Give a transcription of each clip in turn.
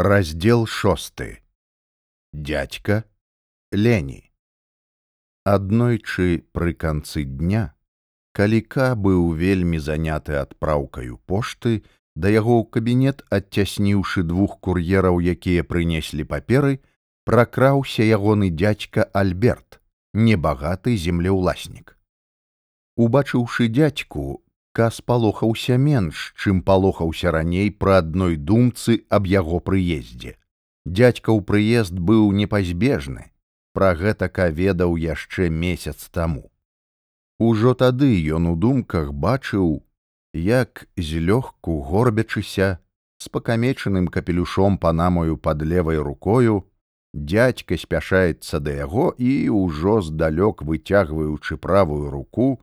раздел шосты. Дядька лені аднойчы пры канцы дня каліка быў вельмі заняты адпраўкаю пошты да яго ў кабінет адцясніўшы двух кур'ераў якія прынеслі паперы пракраўся ягоны дядька альберт небагаты землеўласнік. Убачыўшы дядьку ка спалохаўся менш чым палохаўся раней пры адной думцы аб яго прыездзе дядька ў прыезд быў непазбежны Пра гэтака ведаў яшчэ месяц таму. Ужо тады ён у думках бачыў, як злёгку горбячыся з пакамечаным капелюшом панамою пад левай рукою, дядька спяшаецца да яго і ўжо здалёк выцягваючы правую руку,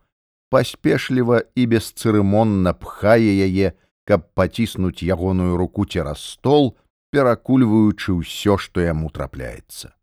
паспешліва і бесцырымонна пхае яе, каб паціснуць ягоную руку цераз стол, перакульваючы ўсё, што яму трапляецца.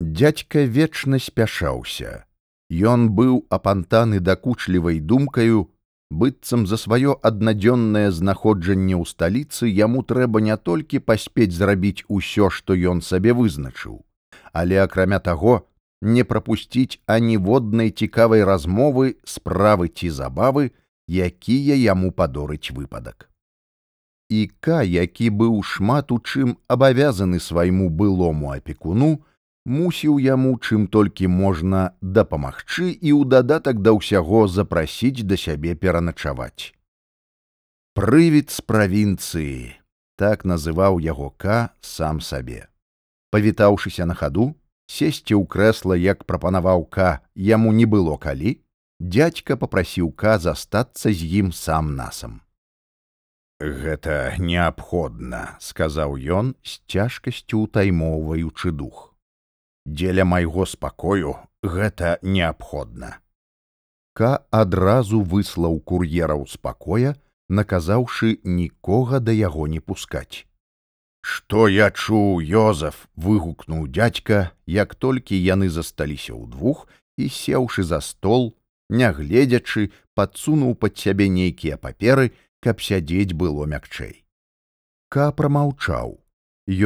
Дядька вечна спяшаўся. Ён быў апантаны дакучлівай думкаю, быццам за сваё аднадзённае знаходжанне ў сталіцы яму трэба не толькі паспець зрабіць усё, што ён сабе вызначыў, але акрамя таго, не прапусціць аніводнай цікавай размовы, справы ці забавы, якія яму падорыць выпадак. І Ка, які быў шмат у чым абавязаны свайму былому апекуну, мусіў яму чым толькі можна дапамагчы і ў дадатак да ўсяго запрасіць да сябе пераначаваць. Прывід з правінцыі так называў яго ка сам сабе. Павітаўшыся на хаду, сесці ў крэсла, як прапанаваў ка яму не было калі, дядька попрасіў ка застацца з ім сам насам. Гэта неабходна, сказаў ён з цяжкасцю утаймоўваючы дух дзеля майго спакою гэта неабходна. Ка адразу выслаў кур'ераў спакоя, наказаўшы нікога да яго не пускаць. Што я чуў Йозаф выгукнуў дядька, як толькі яны засталіся ўдвух і сеўшы за стол, нягледзячы падсунуў пад сябе нейкія паперы, каб сядзець было мякчэй. Ка прамаўчаў.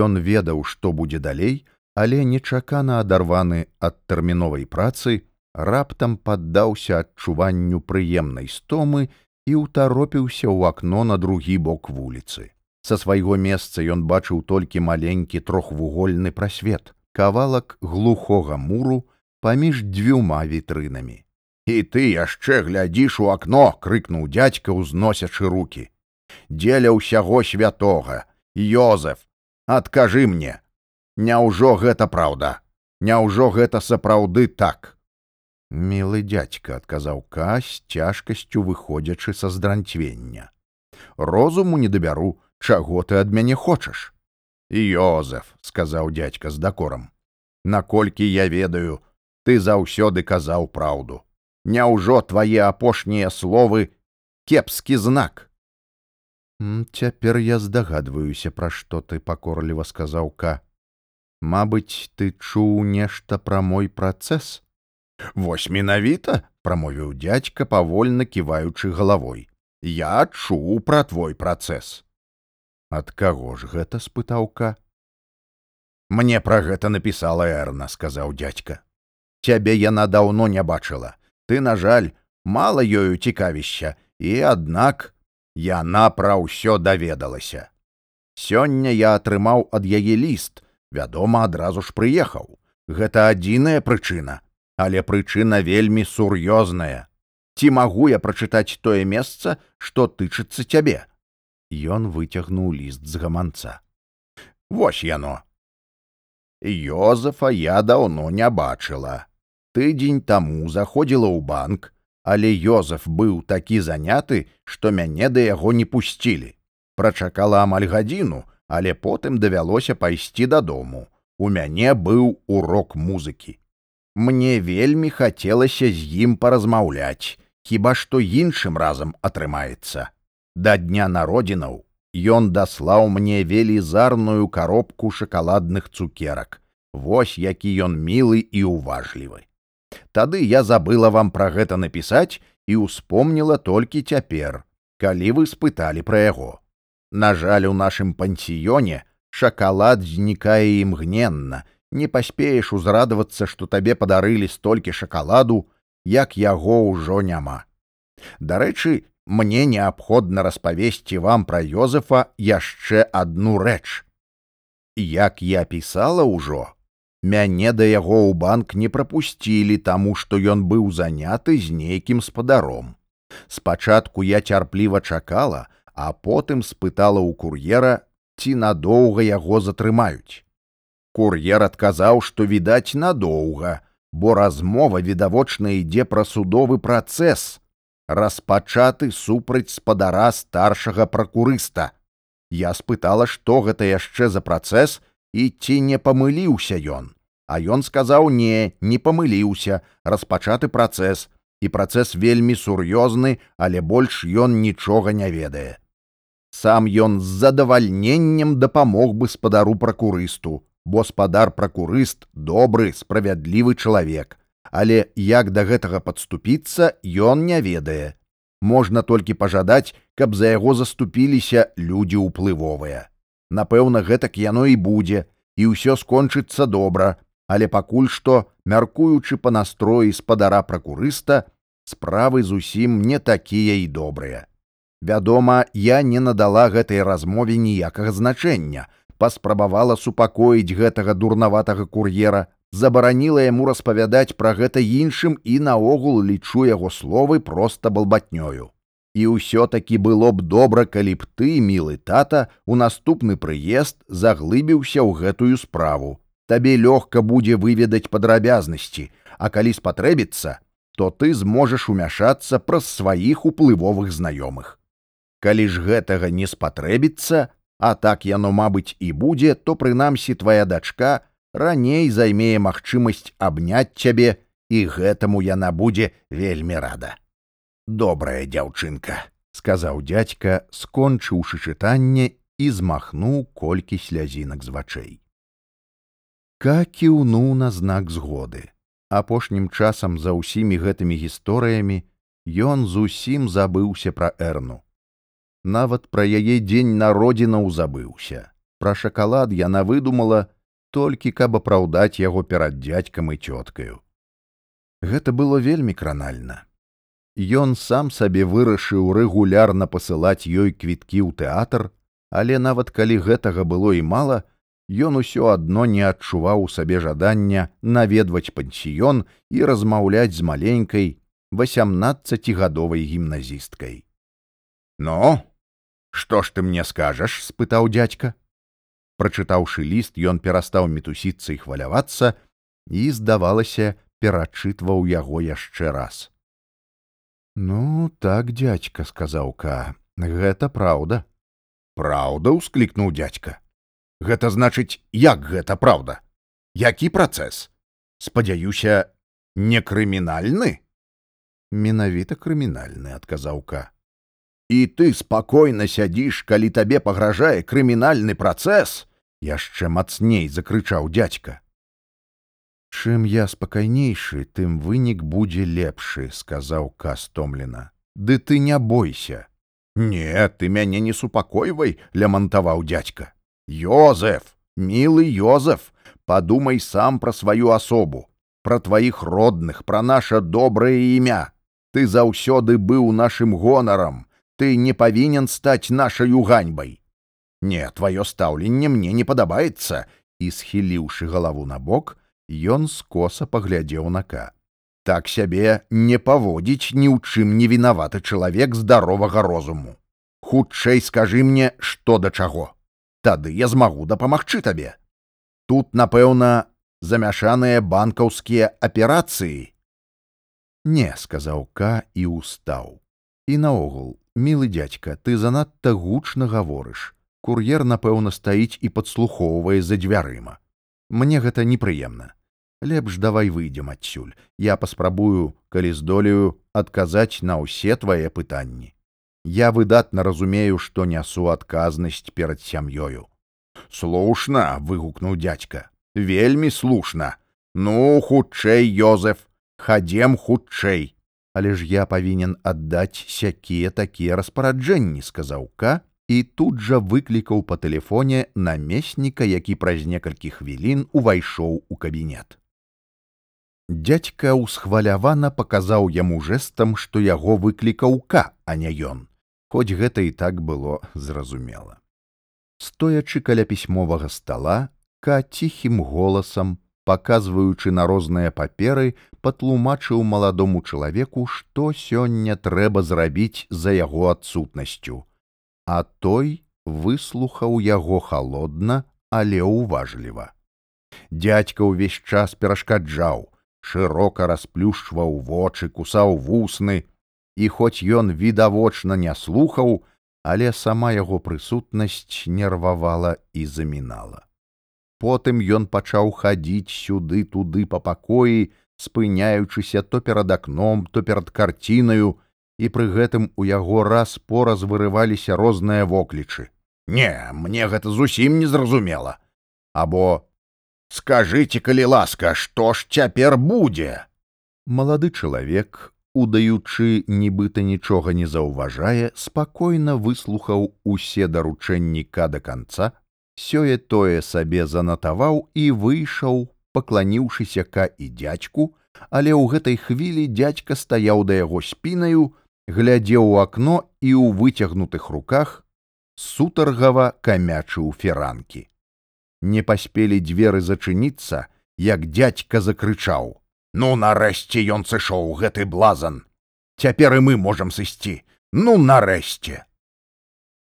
Ён ведаў, што будзе далей, але нечакана адарваны ад тэрміновай працы раптам паддаўся адчуванню прыемнай стомы і ўтаропіўся ў акно на другі бок вуліцы са свайго месца ён бачыў толькі маленькі трохвугольны прасвет кавалак глухога муру паміж дзвюма вітрынамі. І ты яшчэ глядзіш у акно крыкнуў дядька узносячы руки дзеля ўсяго святога! Йозеф адкажы мне! Няўжо гэта праўда, Няўжо гэта сапраўды так. Мілы дядька адказаў ка з цяжкасцю выходзячы са здранцвення. Розуму не дабяру, чаго ты ад мяне хочаш. Йозеф сказаў дядька з дакорам, наколькі я ведаю, ты заўсёды казаў праўду. Няўжо твае апошнія словы кепскі знак. Цяпер я здагадваюся, пра што ты пакорліва сказаў ка. Мабыць, ты чуў нешта пра мой працэс. Вось менавіта, прамовіў дядька павольна ківаючы галавой. Я чуў пра твой працэс. Ад каго ж гэта спытаўка? Мне пра гэта напісала Эрна, сказаў дядька. Цябе яна даўно не бачыла. Ты, на жаль, мала ёю цікавішся, і аднак яна пра ўсё даведалася. Сёння я атрымаў ад яе ліст, вядома адразу ж прыехаў гэта адзіная прычына але прычына вельмі сур'ёзная ці магу я прачытаць тое месца што тычыцца цябе ён выцягнуў ліст з гаманца вось яно Йозафа я даўно не бачыла тыдзень таму заходзіла ў банк але Йозаф быў такі заняты што мяне да яго не пусцілі прачакала амаль гадзіну але потым давялося пайсці дадому. У мяне быў урок музыкі. Мне вельмі хацелася з ім паразмаўляць, хіба што іншым разам атрымаецца. Да дня народзінаў ён даслаў мне велізарную каробку шакаладных цукерак. Вось які ён мілы і ўважлівы. Тады я забыла вам пра гэта напісаць і ўспомніла толькі цяпер, калі вы спыталі пра яго. На жаль, у нашым пансіёне шакалад знікае імгненна не паспееш узрадавацца што табе падарылі столькі шакаладу як яго ўжо няма дарэчы мне неабходна распавесці вам пра Йозефа яшчэ адну рэч. Як я пісала ўжо, мяне да яго ў банк не прапусцілі, таму што ён быў заняты з нейкім спадаром. Спачатку я цярпліва чакала, а потым спытала ў кур'ера, ці надоўга яго затрымаюць. Кур'ер адказаў, што відаць надоўга, бо размова відавочна ідзе пра судовы працэс, распачаты супраць спадара старшага пракурыста. Я спытала, што гэта яшчэ за працэс і ці не памыліўся ён. А ён сказаў не, не памыліўся, распачаты працэс, і працэс вельмі сур'ёзны, але больш ён нічога не ведае. Сам ён з задавальненнем дапамог бы спадару пракурысту, бо спадар пракурыст добры, справядлівы чалавек, але як да гэтага падступіцца ён не ведае. Можна толькі пажадаць каб за яго заступіліся людзі ўплывовыя. Напэўна гэтак яно і будзе і ўсё скончыцца добра. Але пакуль што мяркуючы па настроі спадара пракурыста справы зусім не такія і добрыя. Вядома я не надала гэтай размове ніякага значэння паспрабавала супакоіць гэтага дурнаватага кур'ера забараніла яму распавядаць пра гэта іншым і наогул лічу яго словы проста балбатнёю. І ўсё-такі было б добра, калі б ты, мілы тата, у наступны прыезд заглыбіўся ў гэтую справу. Табе лёгка будзе выведаць падрабязнасці, а калі спатрэбіцца, то ты зможаш умяшацца праз сваіх уплывовых знаёмых. Калі ж гэтага не спатрэбіцца, а так яно, мабыць, і будзе, то прынамсі твая дачка, раней займее магчымасць абняць цябе і гэтаму яна будзе вельмі рада. Добрая дзяўчынка, сказаў дядзька, скончыўшы чытанне і змахнуў колькі слязінак з вачэй. Ка кіўнуў на знак згоды. Апошнім часам за ўсімі гэтымі гісторыямі ён зусім забыўся пра эрну. Нават пра яе дзень народзінаў забыўся. Пра шакалад яна выдумала, толькі каб апраўдаць яго перад дзядзькам і цёткаю. Гэта было вельмі кранальна. Ён сам сабе вырашыў рэгулярна пасылаць ёй квіткі ў тэатр, але нават калі гэтага было і мала, ён усё адно не адчуваў у сабе жадання наведваць пансіён і размаўляць з маленькай васямнаццацігадовай гімназісткай. Но, што ж ты мне скажаш? — спытаў дядзька прачытаўшы ліст ён перастаў мітусіцца і хвалявацца і здавалася перачытваў яго яшчэ раз. Ну так дядзька сказаў ка гэта праўда праўда ўсклікнуў дядзька гэта значыць як гэта праўда? Які працэс? Спадзяюся не крымінальны? Менавіта крымінальны адказаў ка і ты спакойна сядзіш, калі табе пагражае крымінальны працэс, яшчэ мацней закрычаў дядзька. Чым я спакайнейшы, тым вынік будзе лепшы, сказаў кастомлена. Ды ты не бойся. Не, ты мяне не супакойвай, лямантаваў дядзька. Йозеф, мілы Йозеф, падумай сам пра сваю асобу, пра тваіх родных, пра наша добрае імя. Ты заўсёды быў нашым гонарам, ты не павінен стаць нашаю ганьбай. Не, тваё стаўленне мне не падабаецца, і схіліўшы галаву на бок, ён скоса паглядзеў нака. Так сябе не паводзіць ні ў чым не вінаваты чалавек здаровага розуму. Хутчэй скажы мне, што да чаго. Тады я змагу дапамагчы табе. Тут, напэўна, замяшаныя банкаўскія аперацыі. Не, сказаў К і устаў. І наогул, мілы дядька, ты занадта гучна гаворыш. Кур'ер, напэўна, стаіць і падслухоўвае за дзвярыма. Мне гэта непрыемна. Лепш давай выйдзем адсюль. Я паспрабую, калі здолею адказаць на ўсе твае пытанні. Я выдатна разумею, што нясу адказнасць перад сям'ёю. Слушна, выгукнуў дядька. Вельмі слушна. Ну, хутчэй, Йозеф, хадзем хутчэй але ж я павінен аддаць сякія такія распараджэнні сказаў ка і тут жа выклікаў па тэлефоне намесніка, які праз некалькі хвілін увайшоў у кабінет. Дядька ўсхвалявана паказаў яму жэсам, што яго выклікаў ка, а не ён, хоць гэта і так было зразумела. Стоячы каля пісьмовага стала, ка ціхім голасам, паказваючы на розныя паперы, патлумачыў маладому чалавеку, што сёння трэба зрабіць за яго адсутнасцю а той выслухаў яго холодна, але ўважліва. Дядька ўвесь час перашкаджаў, шырока расплюшчваў вочы, кусаў вусны, і хоць ён відавочна не слухаў, але сама яго прысутнасць нервавала і замінала. Потым ён пачаў хадзіць сюды туды па пакоі, спыняючыся то перад акном, то перад карцінаю, і пры гэтым у яго раз пораз вырываліся розныя воклічы. Не, мне гэта зусім незразумела. Або скажыце, калі ласка, што ж цяпер будзе. Малады чалавек, удаючы, нібыта нічога не заўважае, спакойна выслухаў усе даручэнніка да канца, сёе тое сабе занатаваў і выйшаў, пакланіўшыся ка і дзядзьку, але ў гэтай хвілі дзядзька стаяў да яго спінаю, глядзеў у акно і ў выцягнутых руках сутаргава камячыў феранкі. Не паспелі дзверы зачыніцца, як дядька закрычаў: « Ну нарэшце ён сышоў гэты блазан. Цяпер і мы можам сысці, ну нарэшце.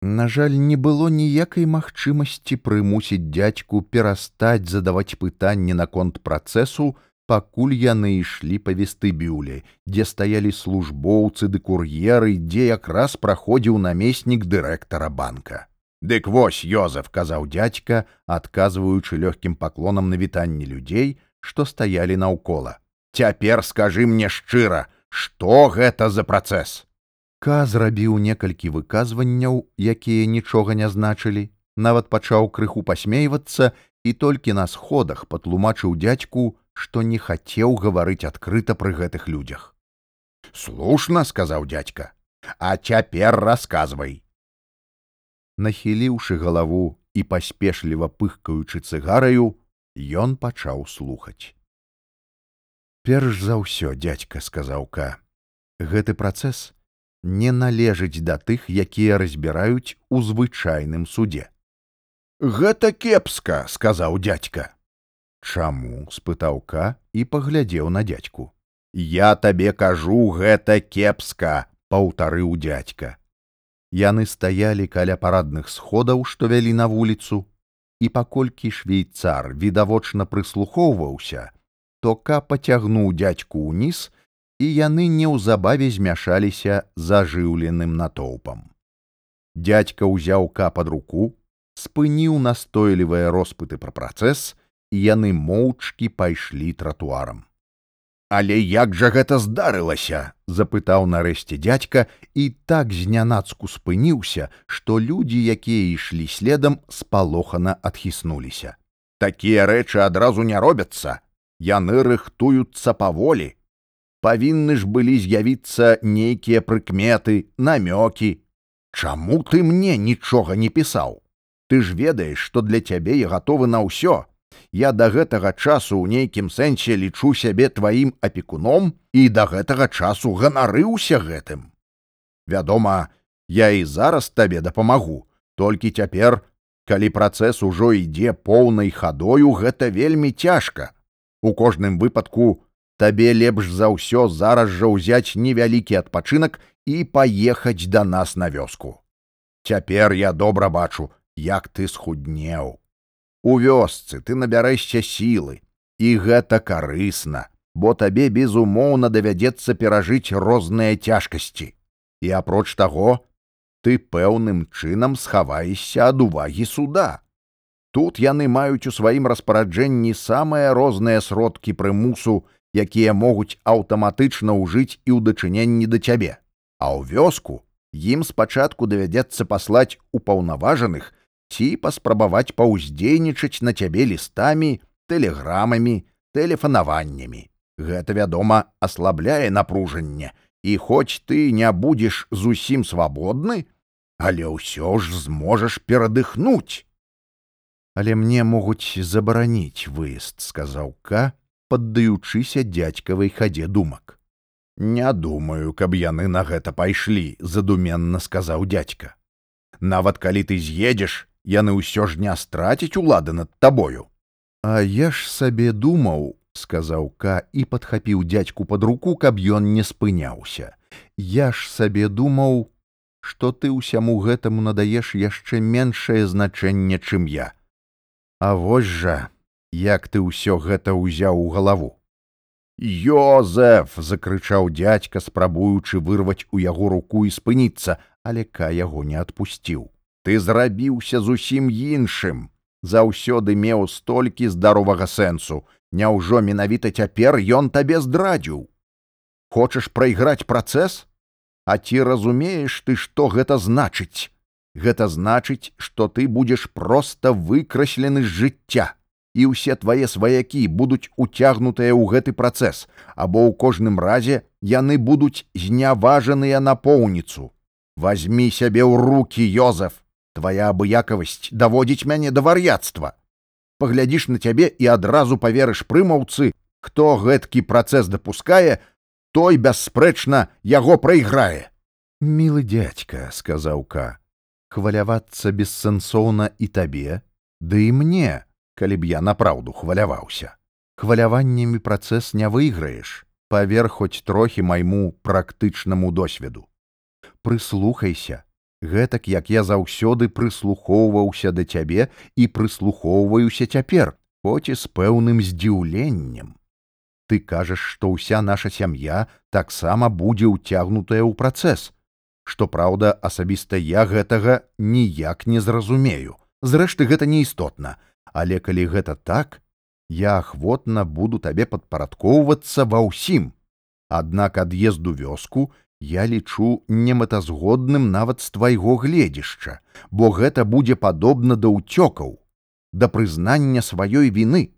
На жаль, не было ніякай магчымасці прымусіць дядьку перастаць задаваць пытанні наконт працэсу, пакуль яны ішлі па вестыбюле, дзе стаялі службоўцы ды кур'еры, дзе якраз праходзіў намеснік дырэктара банка. Дык вось Йозеф казаў дядька, адказваючы лёгкім паклонам на вітанні людзей, што стаялі наўкола. Цяпер скажы мне шчыра, што гэта за працэс. Ка зрабіў некалькі выказванняў, якія нічога не значылі, нават пачаў крыху пасмейвацца і толькі на сходах патлумачыў дядьку, што не хацеў гаварыць адкрыта пры гэтых людзях. Слушна, сказаў дядька, а цяпер расказвай. Нахіліўшы галаву і паспешліва пыхкаючы цыгараю, ён пачаў слухаць. Перш за ўсё дядька сказаў ка, гэты працэс не належыць да тых, якія разбіраюць у звычайным судзе. Гэта кепска, сказаў дядька. Чаму спытаў ка і паглядзеў на дзядзьку. Я табе кажу гэта кепска, паўтарыў дзядзька. Яны стаялі каля парадных сходаў, што вялі на вуліцу, і паколькі швейцар відавочна прыслухоўваўся, то ка пацягнуў дзядзьку ўніз, і яны неўзабаве змяшаліся зажыўленым натоўпам. Дядзька ўзяў ка пад руку, спыніў настойлівыя роспыты пра працэс, і яны моўчкі пайшлі тратуарам. Але як жа гэта здарылася? запытаў нарэшце дядька і так знянацку спыніўся, што людзі, якія ішлі следам, спалохана адхіснуліся. Такія рэчы адразу не робяцца, яны рыхтуюцца паволі. Павінны ж былі з'явіцца нейкія прыкметы, намёкі. Чаму ты мне нічога не пісаў? Ты ж ведаеш, што для цябе я гатовы на ўсё, я да гэтага часу ў нейкім сэнсе лічу сябе тваім апекуном і да гэтага часу ганарыўся гэтым. Вядома, я і зараз табе дапамагу, толькі цяпер, калі працэс ужо ідзе поўнай хадою, гэта вельмі цяжка. У кожным выпадку табе лепш за ўсё зараз жа ўзяць невялікі адпачынак і паехаць да нас на вёску. Цяпер я добра бачу, як ты схуднеў. У вёсцы ты набярэшся сілы, і гэта карысна, бо табе безумоўна давядзецца перажыць розныя цяжкасці. І апроч таго, ты пэўным чынам схаваешся ад увагі суда. Тут яны маюць у сваім распараджэнні самыя розныя сродкі прымусу, якія могуць аўтаматычна ўжыць і ў дачыненні да цябе. А ў вёску ім спачатку давядзецца паслаць упаўнаважаных, ці паспрабаваць паўздзейнічаць на цябе лістамі, тэлеграмамі, тэлефанаваннямі. Гэта, вядома, аслабляе напружанне, і хоць ты не будзеш зусім свабодны, але ўсё ж зможаш перадыхнуць. Але мне могуць забараніць выезд, сказаў К, паддаючыся дзядзькавай хадзе думак. Не думаю, каб яны на гэта пайшлі, задуменна сказаў дядька. Нават калі ты з'едзеш, яны ўсё ж не страціць улады над табою. А я ж сабе думаў, сказаў К і падхапіў дядьку под руку, каб ён не спыняўся. Я ж сабе думаў, што ты ўсяму гэтаму надаеш яшчэ меншае значэнне, чым я. А вось жа, як ты ўсё гэта ўзяў у галаву. Йозеф закрычаў дядька, спрабуючы вырваць у яго руку і спыніцца, але ка яго не адпусціў. Ты зрабіўся зусім іншым. Заўсёды меў столькі здаровага сэнсу. Няўжо менавіта цяпер ён табе здрадзіў. Хочаш прайграць працэс? А ці разумееш ты, што гэта значыць? Гэта значыць, што ты будзеш проста выкраслены з жыцця і ўсе твае сваякі будуць уцягнутыя ў гэты працэс, або ў кожным разе яны будуць зняважаныя на поўніцу. Вазьмі сябе ў руки, Йозеф, твоя абыякавасць даводзіць мяне да вар'яцтва. Паглядзіш на цябе і адразу паверыш прымаўцы, хто гэткі працэс дапускае, той бясспрэчна яго прайграе. Мілы дядька, сказаў Ка, хвалявацца бессэнсоўна і табе, ды і мне, калі б я напраўду хваляваўся. Хваляваннямі працэс не выйграеш, павер хоць трохі майму практычнаму досведу. Прыслухайся, гэтак як я заўсёды прыслухоўваўся да цябе і прыслухоўваюся цяпер, хоць і з пэўным здзіўленнем ты кажаш, што ўся наша сям'я таксама будзе ўцягнутая ў працэс. Што праўда, асабіста я гэтага ніяк не зразумею. Зрэшты гэта не істотна, але калі гэта так, я ахвотна буду табе падпарадкоўвацца ва ўсім. Аднак ад'езду вёску я лічу немэтазгодным нават з твайго гледзішча, бо гэта будзе падобна да ўцёкаў, да прызнання сваёй віны.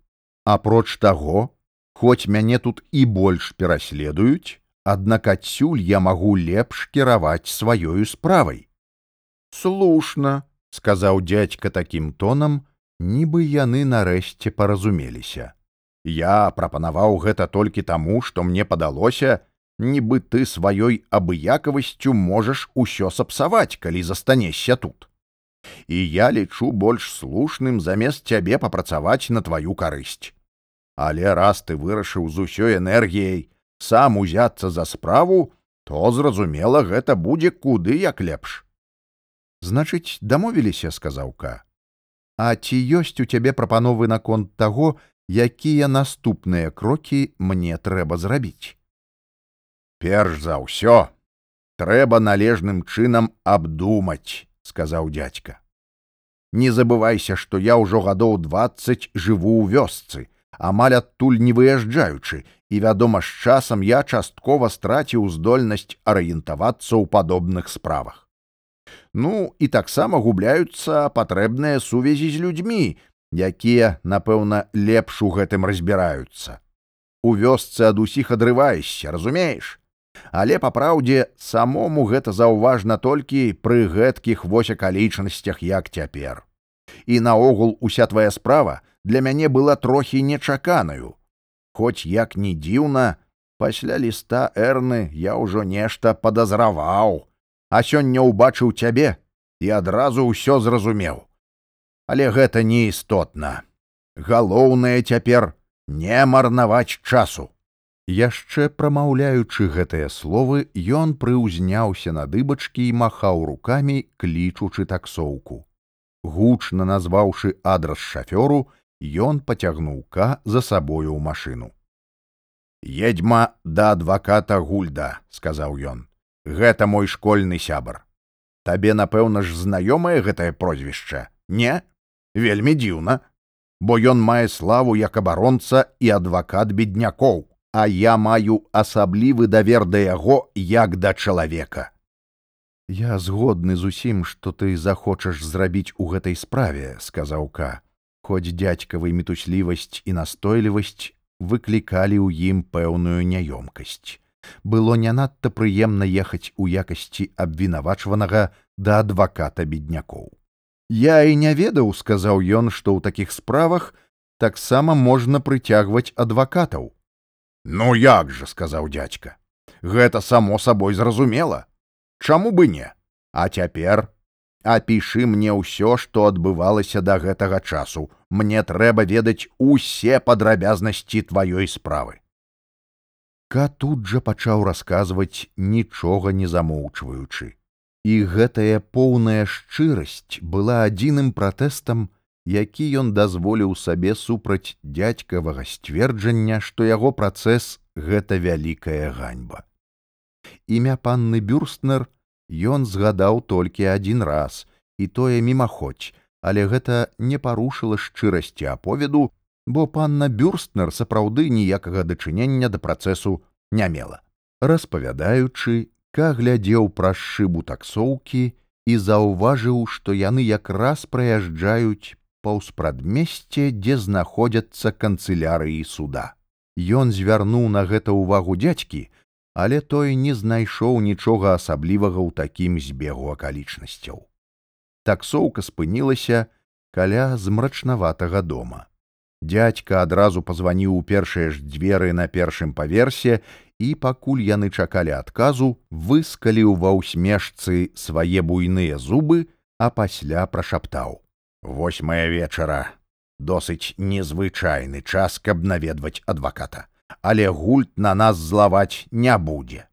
Апроч таго, Хоць мяне тут і больш пераследуюць, аднак адсюль я магу лепш кіраваць сваёю справай. Слушна, сказаў дядька такім тонам, нібы яны нарэшце паразумеліся. Я прапанаваў гэта толькі таму, што мне падалося, нібы ты сваёй абыякавасцю можаш усё сапсаваць, калі застанешся тут. І я лічу больш слушным замест цябе папрацаваць на тваю карысць. Але раз ты вырашыў з усёй энергіяй сам узяцца за справу, то зразумела, гэта будзе куды як лепш. Значыць, дамовіліся, сказаўка. А ці ёсць у цябе прапановы наконт таго, якія наступныя крокі мне трэба зрабіць. Перш за ўсё трэба належным чынам абдумаць, сказаў дядька. Не забывайся, што я ўжо гадоў двадцать жыву ў вёсцы, амаль адтуль не выязджаючы і вядома з часам я часткова страціў здольнасць арыентавацца ў падобных справах ну і таксама губляюцца патрэбныя сувязі з людзьмі якія напэўна лепш у гэтым разбіраюцца. У вёсцы ад усіх адрываешся разумееш? Але па праўдзе самому гэта заўважна толькі пры гэткіх вось акалічнасцях як цяпер. І наогул уся твая справа для мяне была трохі нечаканаю. Хоць як ні дзіўна, пасля ліста эрны я ўжо нешта падазраваў, а сёння ўбачыў цябе і адразу ўсё зразумеў. Але гэта не істотна. Галоўнае цяпер не марнаваць часу. Яшчэ прамаўляючы гэтыя словы, ён прыўзняўся на дыбачкі і махаў рукамі, клічучы таксоўку. Гучна назваўшы адрас шафёру, ён пацягнуў ка за сабою ў машыну. Едьма да адваката гульда, сказаў ён. Гэта мой школьны сябар. Табе, напэўна ж, знаёмае гэтае прозвішча, не? Вельмі дзіўна, бо ён мае славу як абаронца і адвакат беднякоў, а я маю асаблівы давер да яго як да чалавека. Я згодны з усім, што ты захочаш зрабіць у гэтай справе, сказаў ка хоць дзядзькавай мітуслівасць і настойлівасць выклікалі ў ім пэўную няёмкасць. Было не надта прыемна ехаць у якасці абвінавачванага да адваката беднякоў. Я і не ведаў, сказаў ён, што ў такіх справах таксама можна прыцягваць адвакатаў. Ну як жа, сказаў дядзька, гэта само сабой зразумела. Чаму бы не, А цяпер апішы мне ўсё, што адбывалася да гэтага часу. Мне трэба ведаць усе падрабязнасці тваёй справы. Ка тут жа пачаў расказваць нічога не замоўчваючы. І гэтая поўная шчырасць была адзіным пратэстам, які ён дазволіў сабе супраць дядзькавага сцверджання, што яго працэс гэта вялікая ганьба. Імя панны бюрстнер ён згадаў толькі адзін раз і тое мімаходзь, але гэта не парушыла шчырасці аповеду, бо панна бюрстнер сапраўды ніякага дачынення да працэсу не мела. Распавядаючы, ка глядзеў праз шыбу таксоўкі і заўважыў, што яны якраз праязджаюць паўз прадмесце, дзе знаходзяцца канцылярыі суда. Ён звярнуў на гэта ўвагу дзядзькі, але той не знайшоў нічога асаблівага ў такім збегу акалічнасцяў. Таксоўка спынілася каля змрачнаватага дома. Дядька адразу пазваніў у першыя ж дзверы на першым паверсе і пакуль яны чакалі адказу, выскаліў ва ўсмешцы свае буйныя зубы, а пасля прашаптаў: « Восьмая вечара, досыць незвычайны час, каб наведваць адваката. Але гульт на нас злаваць не будзе.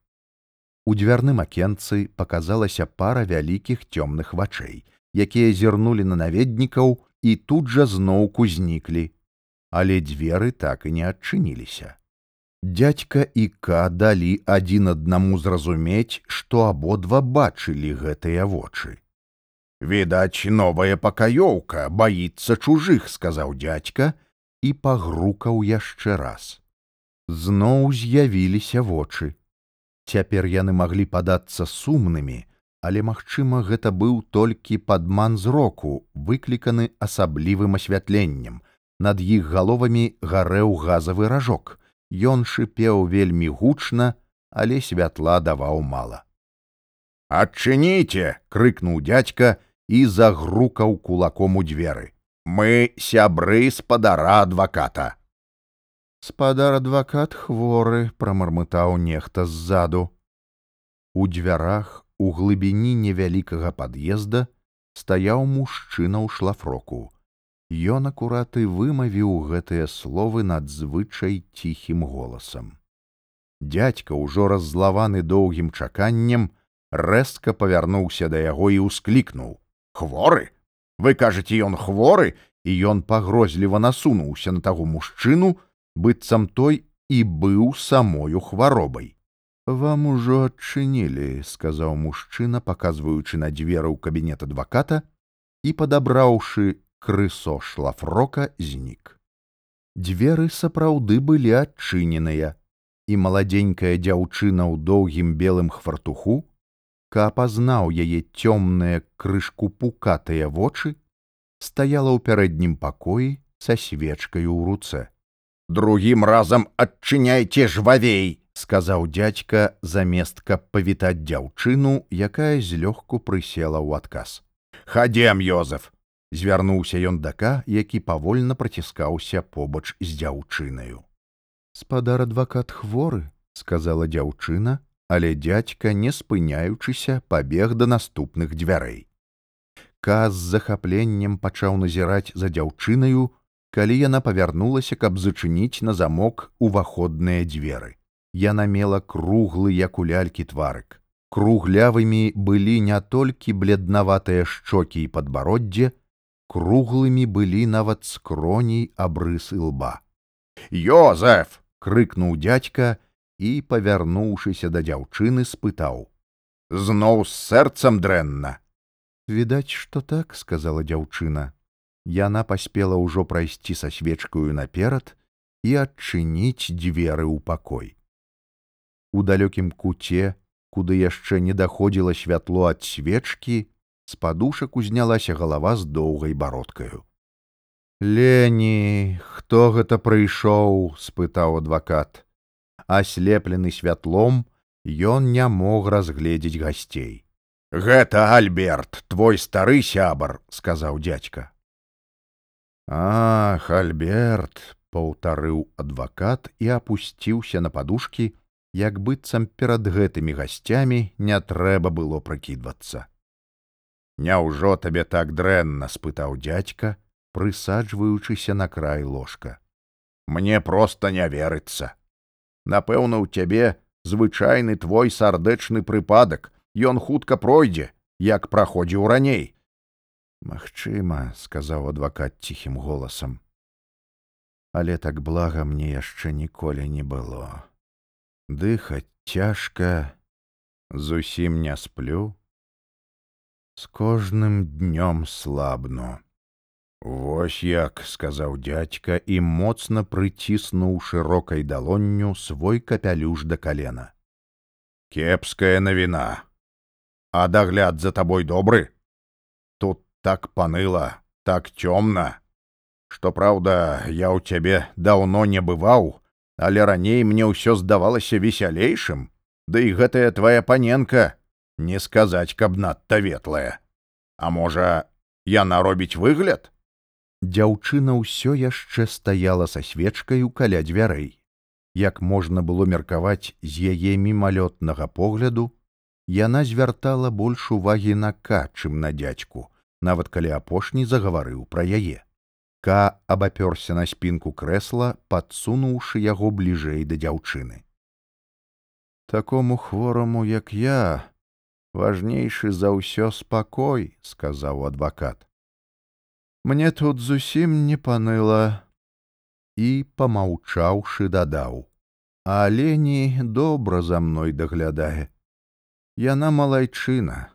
У дзвярным акенцы паказалася пара вялікіх цёмных вачэй, якія зірнулі на наведнікаў і тут жа зноўку зніклі, але дзверы так і не адчыніліся. Дядька і ка далі адзін аднаму зразумець, што абодва бачылі гэтыя вочы. Відаць, новая пакаёўка баіцца чужых, сказаў дядька і пагрукаў яшчэ раз зноў з'явіліся вочы. Цяпер яны маглі падацца сумнымі, але, магчыма, гэта быў толькі падман зроку, выкліканы асаблівым асвятленнем. Над іх галовамі гарэў газавы ражок. Ён шыпеў вельмі гучна, але святла даваў мала. Адчыніце! — крыкнуў дядька і загрукаў кулаком у дзверы. Мы сябры спадара адваката спадар адвакат хворы прамармытаў нехта ззаду у дзвярах у глыбіні невялікага пад'езда стаяў мужчына ў шлафроку ён акураты вымавіў гэтыя словы надзвычай ціхім голасам. Дядька ўжо раззлаваны доўгім чаканнем рэзка павярнуўся да яго і ўсклікнуў. Хворы? Вы кажаце ён хворы? І ён пагрозліва насунуўся на таго мужчыну быццам той і быў самою хваробай. Вам ужо адчынілі, сказаў мужчына, паказваючы на дзверы ў кабінет адваката і падабраўшы крысо шлафрока знік. Дзверы сапраўды былі адчыненыя, і маладзенькая дзяўчына ў доўгім белым хвартуху, ка пазнаў яе цёмныя крышку пукатыя вочы, стаяла ў пярэднім пакоі са свечкаю ў руцэ. Другім разам адчыняйце жвавей сказаў дядька замест каб павітаць дзяўчыну якая злёгку прысела ў адказ. Хадзем ёзеф звярнуўся ён дака які павольна праціскаўся побач з дзяўчынаю спадар адвакат хворы сказала дзяўчына але дядька не спыняючыся пабег да наступных дзвярэй каз з захапленнем пачаў назіраць за дзяўчынаю калі яна павярнулася, каб зачыніць на замок уваходныя дзверы. Яна мела круглы як у лялькі тварык. Круглявымі былі не толькі бледнаватыя шчокі і падбароддзе, круглымі былі нават скроней абрысы лба. Йозеф! — крыкнуў дядька і, павярнуўшыся да дзяўчыны, спытаў: « Зноў з сэрцам дрэнна. Відаць, што так, сказала дзяўчына яна паспела ўжо прайсці са свечкаю наперад і адчыніць дзверы ў пакой. У далёкім куце, куды яшчэ не даходзіла святло ад свечкі, з падушак узнялася галава з доўгай бародкаю. Лені, хто гэта прыйшоў? — спытаў адвакат. Аслеплены святлом, ён не мог разгледзець гасцей. гэта альберт твой стары сябар сказаў дядька ах альберт паўтарыў адвакат і апусціўся на падушкі як быццам перад гэтымі гасцямі не трэба было прыкідвацца Няўжо табе так дрэнна спытаў дядька прысаджваючыся на край ложка. Мне проста не верыцца. Напэўна у цябе звычайны твой сардэчны прыпадак. Ён хутка пройдзе як праходзіў раней Магчыма сказаў адвакат ціхім голасам. Але так блага мне яшчэ ніколі не было. Дыхаць цяжка зусім не сплю з кожным днём слабну. Вось як сказаў дядька і моцна прыціснуў шырокай далонню свой капялюш да калена кепская навіна а дагляд за табой добры? Тут так паныла так цёмна што праўда я ў цябе даўно не бываў але раней мне ўсё здавалася весялейшым ды да і гэтая твая паненка не сказаць, каб надта ветлая. А можа, яна робіць выгляд? Дзяўчына ўсё яшчэ стаяла са свечкаю каля дзвярэй. Як можна было меркаваць з яе мімалётнага погляду, яна звяртала больш увагі на ка, чым на дзядзьку, нават калі апошні загаварыў пра яе. Ка абапёрся на спінку крэсла, падсунуўшы яго бліжэй да дзяўчыны. Такому хвораму, як я, важнейшы за ўсё спакой сказаў адвакат мне тут зусім не паныла і помаўчаўшы дадаў а лені добра за мной даглядае яна малайчына.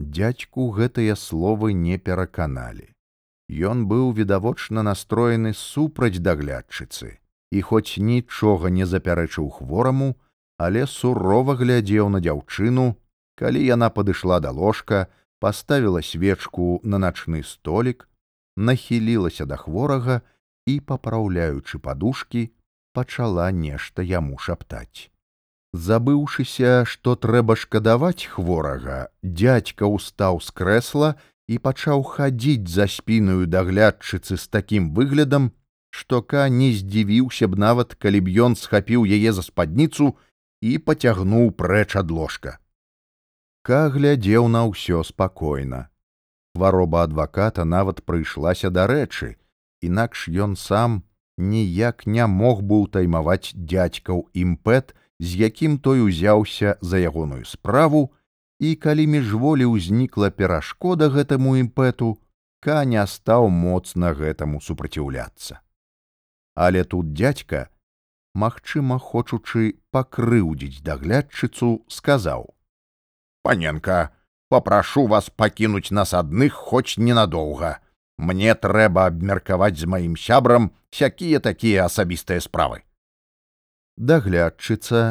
Дядзьку гэтыя словы не пераканалі. Ён быў відавочна настроены супраць даглядчыцы і хоць нічога не запярэчыў хвораму але сурова глядзеў на дзяўчыну калі яна падышла да ложка паставіла свечку на начны столік нахілілася да хворага і папраўляючы падушкі пачала нешта яму шаптаць. Забыўшыся што трэба шкадаваць хворага дядька ўстаў з крэсла і пачаў хадзіць за спінаю даглядчыцы з такім выглядам што ка не здзівіўся б нават калі б ён схапіў яе за спадніцу і пацягнуў прэч ад ложка Ка глядзеў на ўсё спакойна. Хвароба адваката нават прыйшлася да рэчы, інакш ён сам ніяк не мог бы ўтаймаваць дзядзькаў імпэт, з якім той узяўся за ягоную справу, і калі міжволі ўзнікла перашкода гэтаму імпэту, ка не стаў моцна гэтаму супраціўляцца. Але тут дзядзька, магчыма, хочучы пакрыўдзіць даглядчыцу, сказаў: паненка папрашу вас пакінуць нас адных хоць ненадоўга мне трэба абмеркаваць з маім сябрам сякія такія асабістыя справы даглядчыца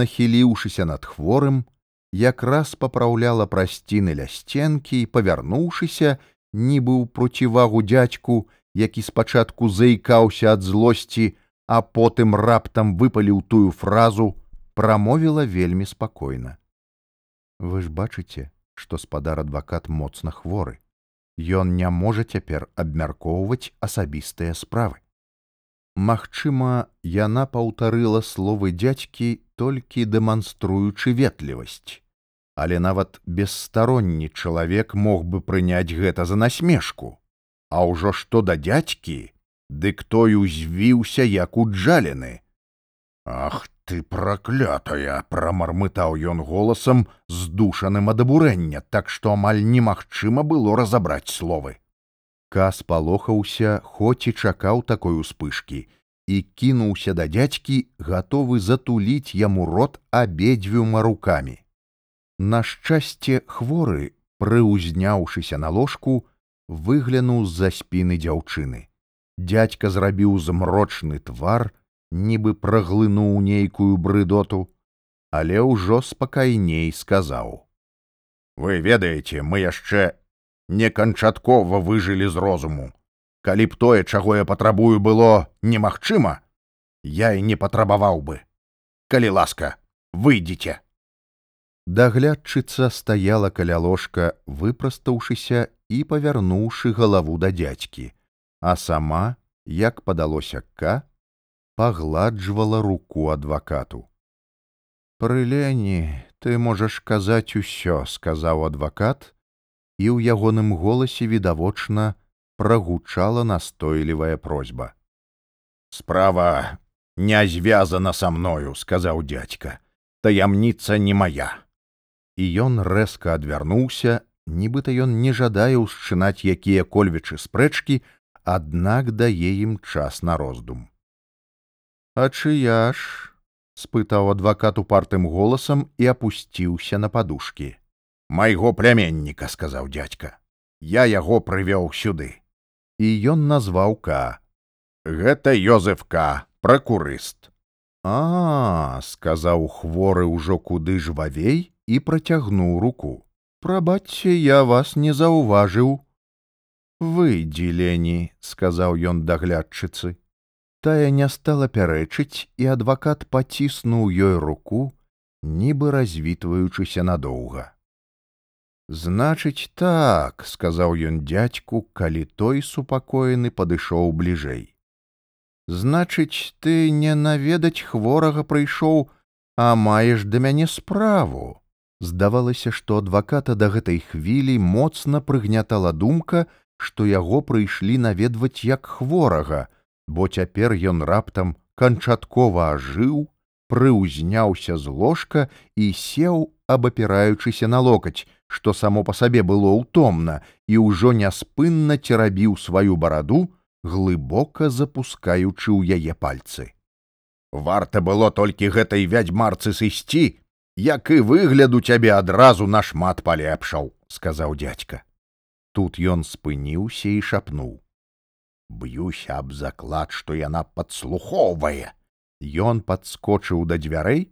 нахіліўшыся над хворым якраз папраўляла прасціны ля сценкі і павярнуўшыся нібы ў процівагу дзядзьку які спачатку заікаўся ад злосці а потым раптам выпаліў тую фразу прамовіла вельмі спакойна вы ж бачыце што спадар адвакат моцна хворы. Ён не можа цяпер абмяркоўваць асабістыя справы. Магчыма яна паўтарыла словы дзядзькі толькі дэманструючы ветлівасць. Але нават бесстаронні чалавек мог бы прыняць гэта за насмешку. А ўжо што да дзядзькі дык той узвіўся як уджалены ах ты праклятая прамармытаў ён голасам здушаным ад абурэння так што амаль немагчыма было разабраць словы. Кас палохаўся хоць і чакаў такой успышкі і кінуўся да дзядзькі гатовы затуліць яму рот абедзвюма рукамі. На шчасце хворы прыўзняўшыся на ложку выглянуў з-за спіны дзяўчыны. Дядзька зрабіў змрочны твар нібы праглынуў нейкую брыдоту, але ўжо спакайней сказаў: « Вы ведаеце, мы яшчэ не канчаткова выжылі з розуму. Калі б тое, чаго я патрабую было немагчыма, я і не патрабаваў бы. Калі ласка, выйдзеце. Даглядчыца стаяла каля ложка, выпрастаўшыся і павярнуўшы галаву да дзядзькі, а сама, як падалося к, пагладжвала руку адвакату. Пры лені ты можаш казаць усё, сказаў адвакат, і ў ягоным голасе відавочна прагучала настойлівая просьба. Справа не звязана са мною, сказаў дядька, таямніца не моя. І ён рэзка адвярнуўся, нібыта ён не жадае ўсчынаць якія-кольвічы спрэчкі, аднак дае ім час на роздум. А чыя ж? спытаў адвакат упартым голасам і апусціўся на падушкі. Майго пляменніка, сказаў дядька. Я яго прывёў сюды. І ён назваў ка. Гэта Йозефка, пракурыст. А, сказаў хворы ўжо куды жвавей і працягнуў руку. Прабачце, я вас не заўважыў. Выйдзі лені, сказаў ён даглядчыцы. Тая не стала пярэчыць, і адвакат паціснуў ёй руку, нібы развітваючыся надоўга. Значыць так, сказаў ён дядьку, калі той супакоены падышоў бліжэй. Значыць, ты не наведаць хворага прыйшоў, а маеш да мяне справу. Здавалася, што адваката да гэтай хвілі моцна прыгнятала думка, што яго прыйшлі наведваць як хворага, бо цяпер ён раптам канчаткова ажыў, прыўзняўся з ложка і сеў, абапіраючыся на локаць, што само па сабе было ўтомна і ўжо няспынна церабіў сваю бараду, глыбока запускаючы ў яе пальцы. Варта было толькі гэтай вядзьмарцы сысці, як і выгляд у цябе адразу нашмат палепшаў, сказаў дядька. Тут ён спыніўся і шапнуў. Б'юся аб заклад, што яна падслухоўвае. Ён падскочыў да дзвярэй,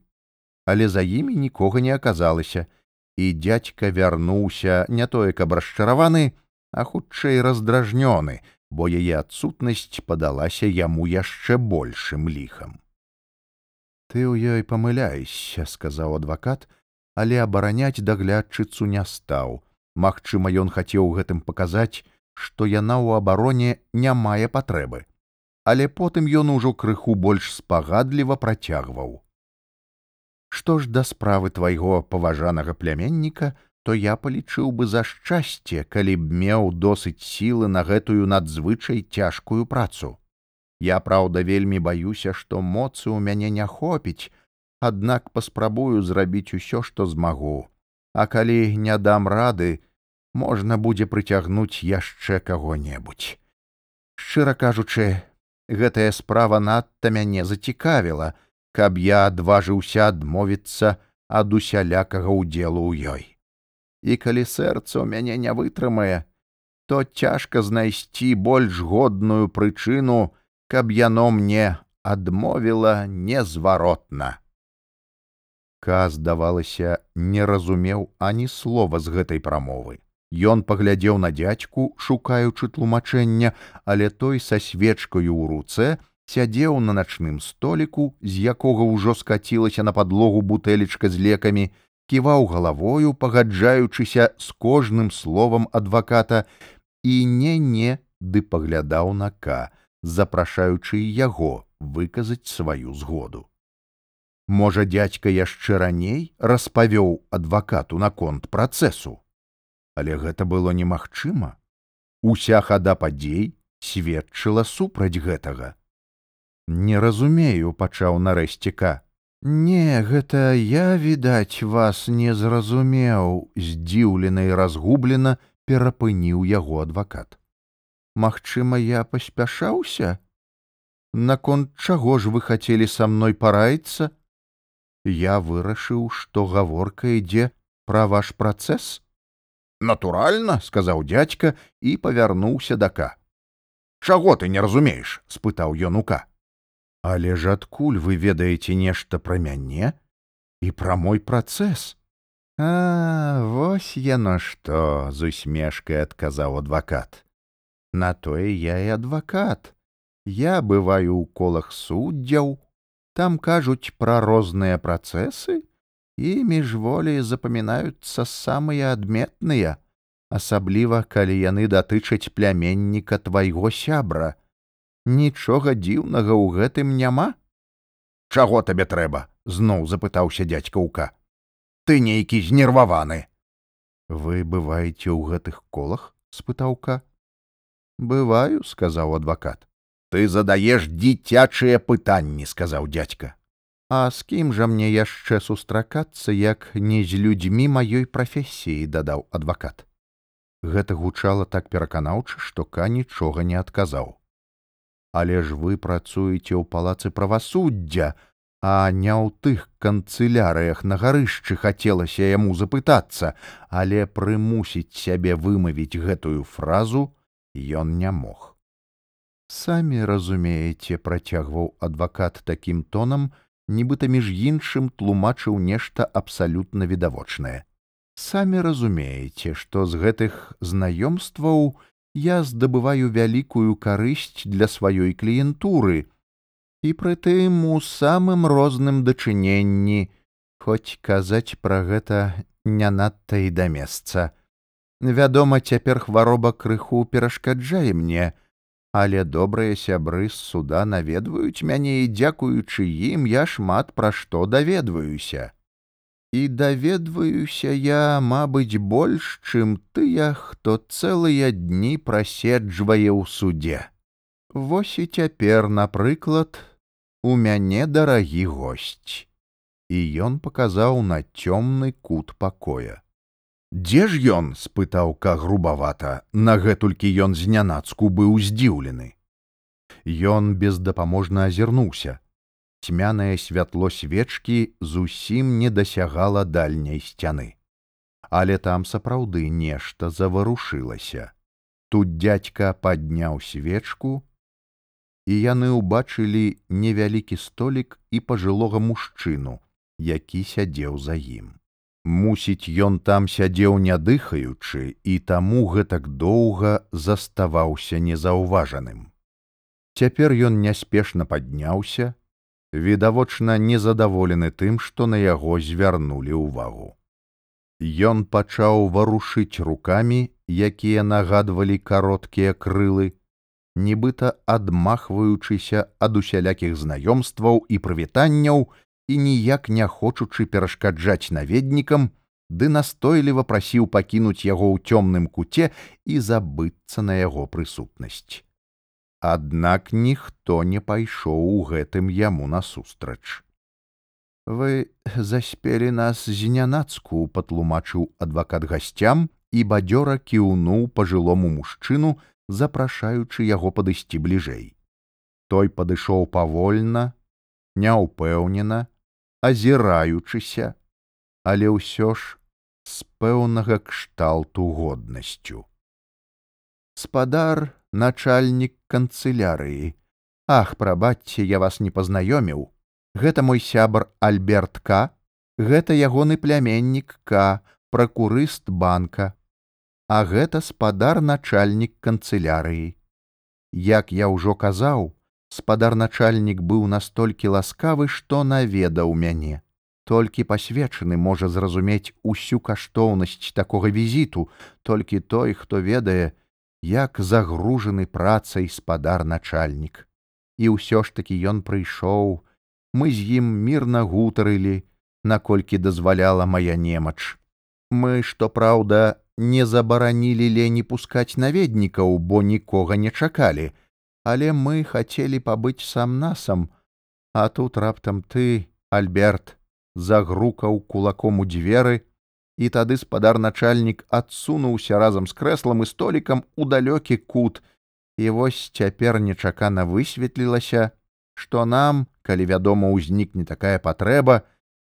але за імі нікога не аказалася, і дядька вярнуўся не тое каб расчараваны, а хутчэй раздражнёны, бо яе адсутнасць падалася яму яшчэ большым ліхам. Ты ў ёй памыляешся, сказаў адвакат, але абараняць даглядчыцу не стаў. Магчыма, ён хацеў гэтым паказаць, што яна ў абароне не мае патрэбы. Але потым ён ужо крыху больш спагадліва працягваў. Што ж да справы твайго паважанага пляменніка, то я палічыў бы за шчасце, калі б меў досыць сілы на гэтую надзвычай цяжкую працу. Я праўда вельмі баюся, што моцы ў мяне не хопіць, аднак паспрабую зрабіць усё, што змагу. А калі не дам рады, можна будзе прыцягнуць яшчэ каго-небудзь. Шчыра кажучы, гэтая справа надта мяне зацікавіла, каб я адважыўся адмовіцца ад усялякага ўдзелу ў ёй і калі сэрца ў мяне не вытрымае, то цяжка знайсці больш годную прычыну, каб яно мне адмовіла незваротна. Ка, здавалася, не разумеў ані слова з гэтай прамовы. Ён паглядзеў на дзядзьку, шукаючы тлумачэння, але той са свечкаю ў руцэ сядзеў на начным століку, з якога ўжо скацілася на падлогу бутэлечка з лекамі ківаў галавою, пагаджаючыся з кожным словам адваката і не не ды паглядаў на к, запрашаючы яго выказаць сваю згоду. Можа, дядька яшчэ раней распавёў адвакату наконт працэсу, але гэта было немагчыма. Уся хада падзей сведчыла супраць гэтага. Не разумею, пачаў нарэшце ка. Не, гэта я, відаць, вас не зразумеў, здзіўлена і разгублена перапыніў яго адвакат. Магчыма, я паспяшаўся? Наконт чаго ж вы хацелі са мной параіцца? Я вырашыў, што гаворка ідзе пра ваш працэс. Натуральна, сказаў дядька і павярнуўся дака. Чаго ты не разумееш? спытаў ён ука. Але ж адкуль вы ведаеце нешта пра мяне і пра мой працэс. А вось яно што з усмешкай адказаў адвакат. На тое я і адвакат. Я бываю ў колах суддзяў, там кажуць пра розныя працэсы і міжволі запамінаюцца самыя адметныя, асабліва калі яны датычаць пляменніка твайго сябра. Нічога дзіўнага ў гэтым няма. Чаго табе трэба? зноў запытаўся дядзькаўка. Ты нейкі знерваваны. Вы бываеце ў гэтых колах? спытаўка. Бываю, сказаў адвакат. Ты задаеш дзіцячыя пытанні, сказаў дядька. А з кім жа мне яшчэ сустракацца, як не з людзьмі маёй прафесіі, дадаў адвакат. Гэта гучала так пераканаўча, што ка нічога не адказаў. Але ж вы працуеце ў палацы правасуддзя, а не ў тых канцылярыях на гарышчы хацелася яму запытацца, але прымусіць сябе вымавіць гэтую фразу ён не мог. Самі разумееце, працягваў адвакат такім тонам, нібыта між іншым тлумачыў нешта абсалютна відавочнае. Самі разумееце, што з гэтых знаёмстваў я здабываю вялікую карысць для сваёй кліентуры, і прытым у самым розным дачыненні, хоць казаць пра гэта не надта і да месца. Вядома, цяпер хвароба крыху перашкаджае мне, але добрыя сябры з суда наведваюць мяне і дзякуючы ім я шмат пра што даведваюся. І даведваюся я, мабыць, больш, чым тыя, хто цэлыя дні праседжвае ў суде. Вось і цяпер, напрыклад, у мяне дарагі госць і ён паказаў на цёмны кут пакоя дзе ж ён спытаў ка грубавата. Нагэтулькі ён знянацку быў здзіўлены. Ён бездапаможна азірнуўся. Цьмянае святло свечкі зусім не дасягала дальняй сцяны. Але там сапраўды нешта заварушылася. Тут дядька падняў свечку і яны ўбачылі невялікі столік і пажылога мужчыну, які сядзеў за ім. Мусіць, ён там сядзеў не дыхаючы і таму гэтак доўга заставаўся незаўважаным. Цяпер ён няспешна падняўся, відавочна незадаволены тым, што на яго звярнулі ўвагу. Ён пачаў варушыць рукамі, якія нагадвалі кароткія крылы, нібыта адмахваючыся ад усялякіх знаёмстваў і прывітанняў і ніяк не хочучы перашкаджаць наведнікам, ды настойліва прасіў пакінуць яго ў цёмным куце і забыцца на яго прысутнасць. Аднак ніхто не пайшоў у гэтым яму насустрач. Вы заспелі нас знянацку, патлумачыў адвакат гасцям і бадзёра кіўнуў пажылому мужчыну, запрашаючы яго падысці бліжэй. Той падышоў павольна, няўпэўнена, азіраючыся, але ўсё ж з пэўнага кшталту годнасцю. Спадар, начальнік канцылярыі. Ах, прабачце, я вас не пазнаёміў. Гэта мой сябар Альберт К, гэта ягоны пляменнік К, пракурыст банка, а гэта спадар начальнік канцылярыі. Як я ўжо казаў, спадар начальнік быў настолькі ласкавы, што наведаў мяне. Толькі пасвечаны можа зразумець усю каштоўнасць такога візіту, толькі той, хто ведае, як загружаны працай спадар начальнік. І ўсё ж такі ён прыйшоў, мы з ім мірна гутарылі, наколькі дазваляла моя немач. Мы, што праўда, не забаранілі лені пускаць наведнікаў, бо нікога не чакалі, але мы хацелі пабыць сам насам, а тут раптам ты, Альберт, загрукаў кулаком у дзверы, і тады спадар начальнік адсунуўся разам з крэслам і столікам у далёкі кут, і вось цяпер нечакана высветлілася, што нам, калі вядома ўзнікне такая патрэба,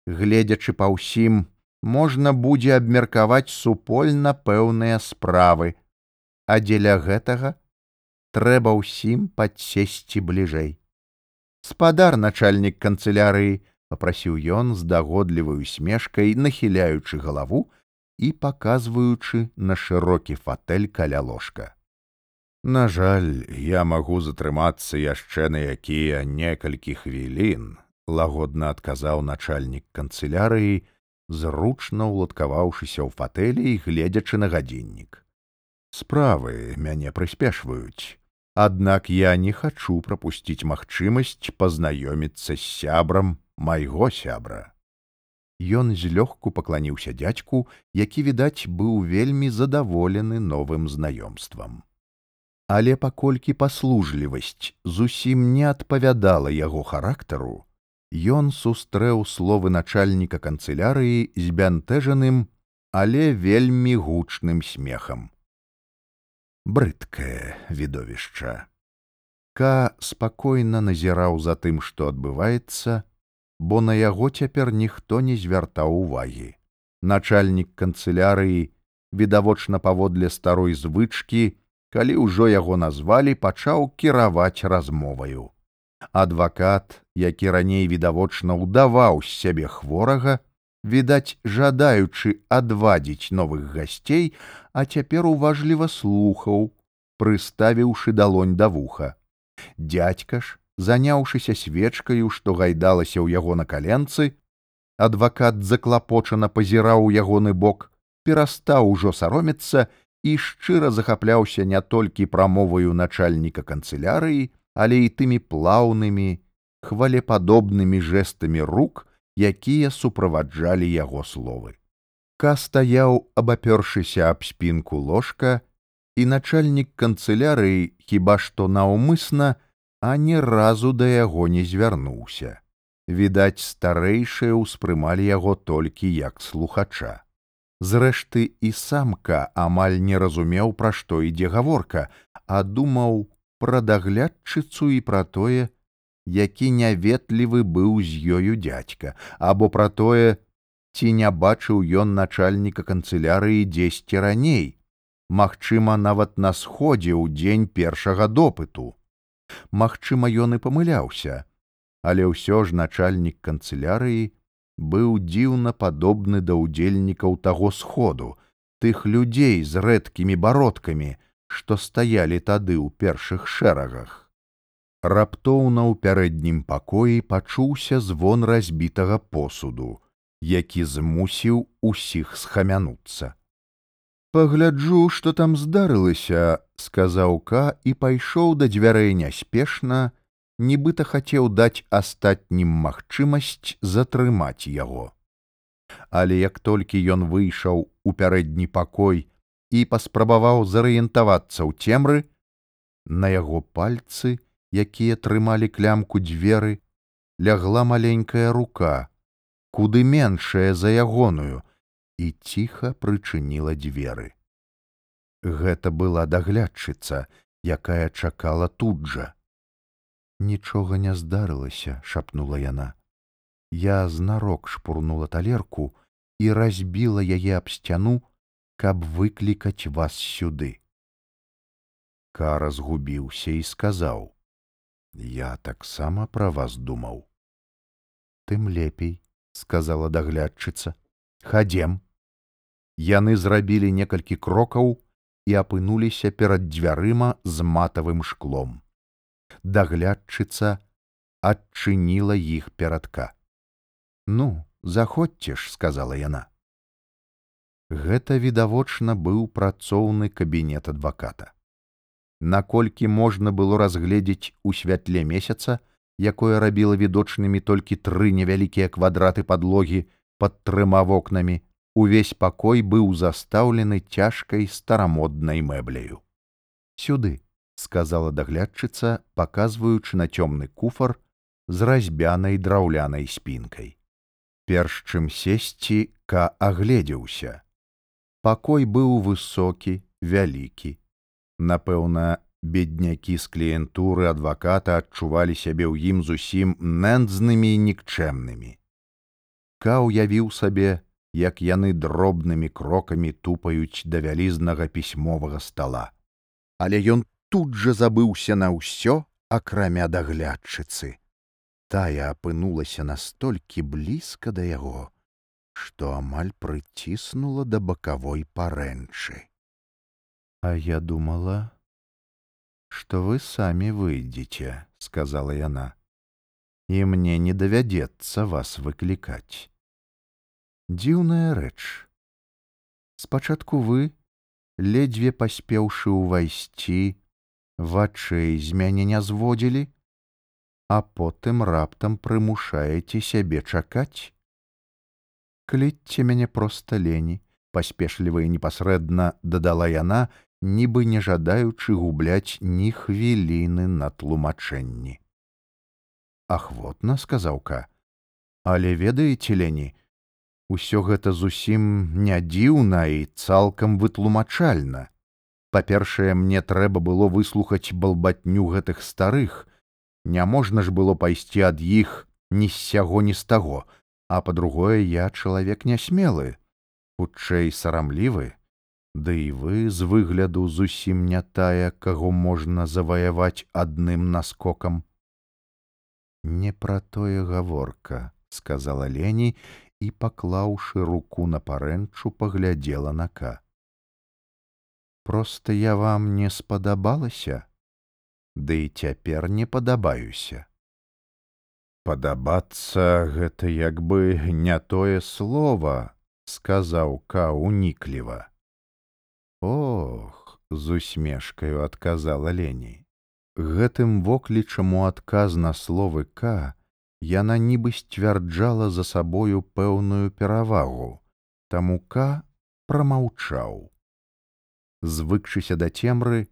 гледзячы па ўсім, можна будзе абмеркаваць супольна пэўныя справы, а дзеля гэтага трэба ўсім падсесці бліжэй. Спадар начальнік канцылярыі попрасіў ён з дагодлівай усмешкай, нахіляючы галаву і паказваючы на шырокі фатэль каля ложка. На жаль, я магу затрымацца яшчэ на якія некалькі хвілін, лагодна адказаў начальнік канцылярыі, зручна ўладкаваўшыся ў фатэлі і гледзячы на гадзіннік. Справы мяне прыспешваюць. Аднак я не хачу прапусціць магчымасць пазнаёміцца з сябрам майго сябра. Ён злёгку пакланіўся дзядзьку, які відаць быў вельмі задаволены новым знаёмствам. Але паколькі паслужлівасць зусім не адпавядала яго характару, ён сустрэў словы начальніка канцылярыі збянтэжаным, але вельмі гучным смехам. Брыдкае відовішча. Ка спакойна назіраў за тым, што адбываецца, бо на яго цяпер ніхто не звяртаў увагі. Начальнік канцылярыі, відавочна паводле старой звычкі, калі ўжо яго назвалі, пачаў кіраваць размоваю. Адвакат, які раней відавочна ўдаваў з сябе хворага, відаць, жадаючы адвадзіць новых гасцей, а цяпер уважліва слухаў, прыставіўшы далонь да вуха. Дядька ж, заняўшыся свечкаю, што гайдалася ў яго на каленцы, адвакат заклапочана пазіраў у ягоны бок, перастаў ужо саромецца і шчыра захапляўся не толькі прамоваю начальніка канцылярыі, але і тымі плаўнымі, хвалепадобнымі жэстамі рук, якія суправаджалі яго словы. Ка стаяў, абапёршыся аб спінку ложка, і начальнік канцылярыі хіба што наўмысна, а ні разу да яго не звярнуўся. Відаць, старэйшыя ўспрымалі яго толькі як слухача. Зрэшты, і самка амаль не разумеў, пра што ідзе гаворка, а думаў пра даглядчыцу і пра тое, які няветлівы быў з ёю дзядзька, або пра тое, ці не бачыў ён начальніка канцылярыі дзесьці раней, Магчыма, нават на сходзе ў дзень першага допыту. Магчыма, ён і памыляўся, але ўсё ж начальнік канцылярыі быў дзіўна падобны да ўдзельнікаў таго сходу, тых людзей з рэдкімі бародкамі, што стаялі тады ў першых шэрагах. Раптоўна ў пярэднім пакоі пачуўся звон разбітага посуду, які змусіў усіх схамянуцца. Пагляджу што там здарылася сказаў ка і пайшоў да дзвярэй няспешна нібыта хацеў даць астатнім магчымасць затрымаць яго. Але як толькі ён выйшаў у пярэдні пакой і паспрабаваў зарыентавацца ў цемры на яго пальцы якія трымалі клямку дзверы лягла маленькая рука куды меншая за ягоную і ціха прычыніла дзверы. Гэта была даглядчыца, якая чакала тут жа. Нічога не здарылася, шапнула яна. Я знарок шпурнула талерку і разбіла яе аб сцяну, каб выклікаць вас сюды. Кара згубіўся і сказаў: « Я таксама пра вас думаў. Тым лепей, сказала даглядчыца, хадзем яны зрабілі некалькі крокаў і апынуліся перад дзвярыма з матавым шклом. Даглядчыца адчыніла іх перадка. Ну, заходзьце ж, сказала яна. Гэта відавочна быў працоўны кабінет адваката. Наколькі можна было разгледзець у святле месяца, якое рабіла відочнымі толькі тры невялікія квадраты падлогі пад трыма вокнамі, Увесь пакой быў застаўлены цяжкай старамоднай мэбляю. Сюды, сказала даглядчыца, паказваючы на цёмны куфар з разьбянай драўлянай спінкай. Перш чым сесці, ка агледзеўся. Пакой быў высокі, вялікі. Напэўна, беднякі з кліентуры адваката адчувалі сябе ў ім зусім нэндзнымі і нікчэмнымі. Ка уявіў сабе, як яны дробнымі крокамі тупаюць да вялізнага пісьмовага стала. Але ён тут жа забыўся на ўсё, акрамя даглядчыцы. Тая апынулася настолькі блізка да яго, што амаль прыціснула да бакавой парэнчы. А я думала, што вы самі выйдзеце, сказала яна, і мне не давядзецца вас выклікаць. дзіўная рэч спачатку вы ледзьве паспеўшы ўвайсці вачэй з мяне не зводзілі а потым раптам прымушаеце сябе чакаць кліце мяне проста лені паспешліва і непасрэдна дадала яна нібы не жадаючы губляць ні хвіліны на тлумачэнні. Ахвотна сказаўка але ведаеце лені усё гэта зусім не дзіўна і цалкам вытлумачальна. Па-першае мне трэба было выслухаць балбатню гэтых старых. Няможна ж было пайсці ад іх ні з сяго ні з таго. А па-другое я чалавек нясмелы хутчэй сарамлівы ды і вы з выгляду зусім не тая каго можна заваяваць адным наскокам не пра тое гаворка сказала лені і паклаўшы руку на парэнчу паглядзела на ка просто я вам не спадабалася ды і цяпер не падабаюся. Падабацца гэта як бы не тое слово, сказаў ка унікліва. Ох, з усмешкаю адказала лені. Гэтым воклічам у адказ на словы к яна нібы сцвярджала за сабою пэўную перавагу, таму к прамаўчаў. Звыкшыся да цемры,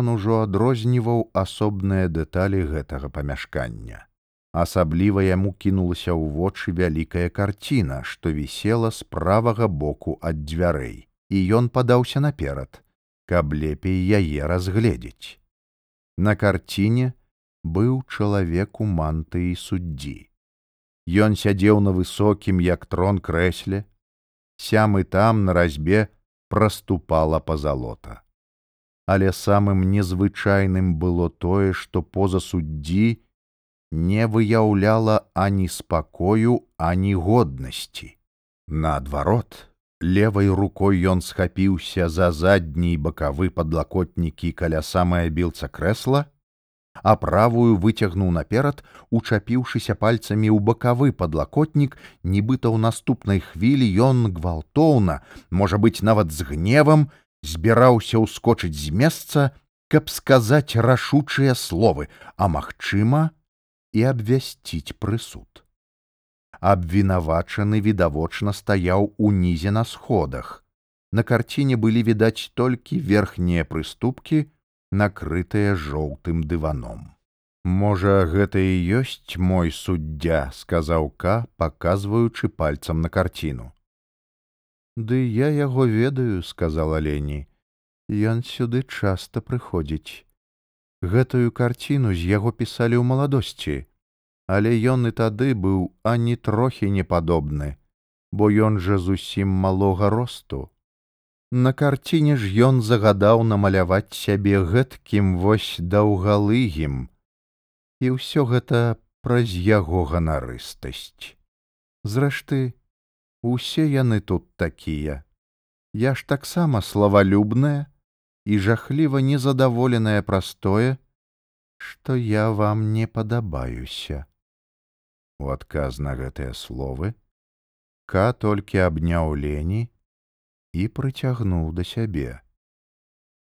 ён ужо адрозніваў асобныя дэталі гэтага памяшкання. Асабліва яму кінулася ў вочы вялікая карціна, што вісела з правага боку ад дзвярэй, і ён падаўся наперад, каб лепей яе разгледзець. На карціне быў чалавек у манты і суддзі. Ён сядзеў на высокім, як трон крэсле, сям і там на разьбе праступала пазалота але самым незвычайным было тое, што поза суддзі не выяўляла ані спакою, ані годнасці. Наадварот, левай рукой ён схапіўся за задні бакавы падлакотнікі каля самая білца крэсла, а правую выцягнуў наперад, учапіўшыся пальцамі ў бакавы падлакотнік, нібыта ў наступнай хвілі ён гвалтоўна, можа быць нават з гневам, збіраўся ўскочыць з месца, каб сказаць рашучыя словы, а магчыма, і абвясціць прысуд. Абвінавачаны відавочна стаяў унізе на сходах. На карціне былі відаць толькі верхнія прыступкі, накрытыя жоўтым дываном. Можа, гэта і ёсць мой суддзя, сказаў Ка, паказваючы пальцам на карціну. Ды я яго ведаю, сказала Лені. Ён сюды часта прыходзіць. Гэтую карціну з яго пісалі ў маладосці, але ён і тады быў ані трохі не падобны, бо ён жа зусім малога росту. На карціне ж ён загадаў намаляваць сябе гэткім вось даўгалыгім, і ўсё гэта праз яго ганарыстасць. Зрэшты, Усе яны тут такія. Я ж таксама славалюбная і жахліва незадаволеная праз тое, што я вам не падабаюся. У адказ на гэтыя словы Ка толькі абняў лені і прыцягнуў да сябе.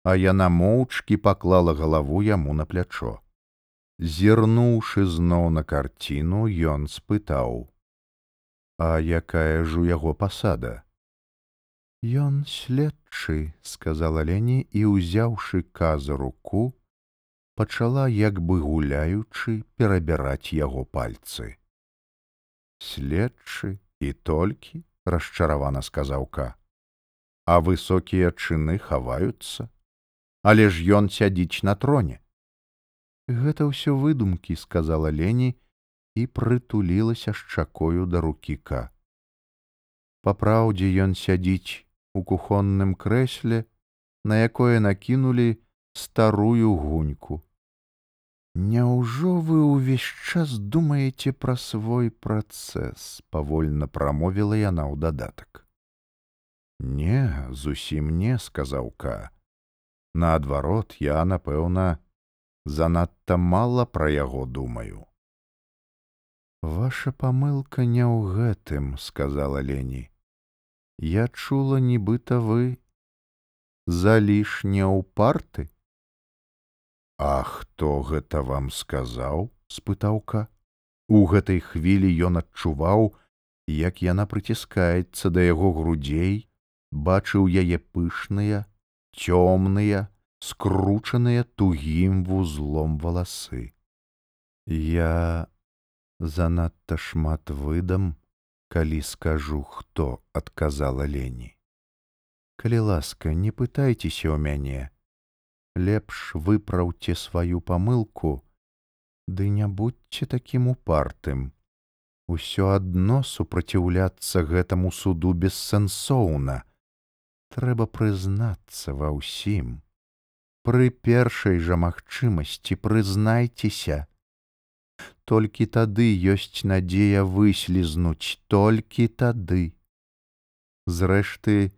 А яна моўчкі паклала галаву яму на плячо. Зірнуўшы зноў на карціну, ён спытаў: А якая ж у яго пасада? Ён следчы, сказала Лені і, узяўшы каза руку, пачала як бы гуляючы перабіраць яго пальцы. Следчы і толькі, расчаравана сказаўка, а высокія чыны хаваюцца, але ж ён сядзіць на троне. Гэта ўсё выдумкі, сказала Лені, і прытулілася шчакою да рукіка. Папраўдзе ён сядзіць у кухонным крэсле, на якое накінулі старую гуньку. Няўжо вы ўвесь час думаеце пра свой працэс, павольна прамовіла яна ў дадатак. Не, зусім не сказаў ка. Наадварот, я, напэўна, занадта мала пра яго думаю. Ваша памылка не ў гэтым, сказала Лені. Я чула, нібыта вы залішне ў парты. А хто гэта вам сказаў? спытаўка. У гэтай хвілі ён адчуваў, як яна прыціскаецца да яго грудзей, бачыў яе пышныя, цёмныя, скручаныя тугім вузлом валасы. Я занадта шмат выдам, калі скажу, хто адказала лені. Калі ласка, не пытайцеся ў мяне, лепш выпраўце сваю памылку, ды не будьце такім упартым. Усё адно супраціўляцца гэтаму суду бессэнсоўна. Трэба прызнацца ва ўсім. Пры першай жа магчымасці прызнайцеся. Толькі тады ёсць надзея выслізнуць толькі тады. Зрэшты,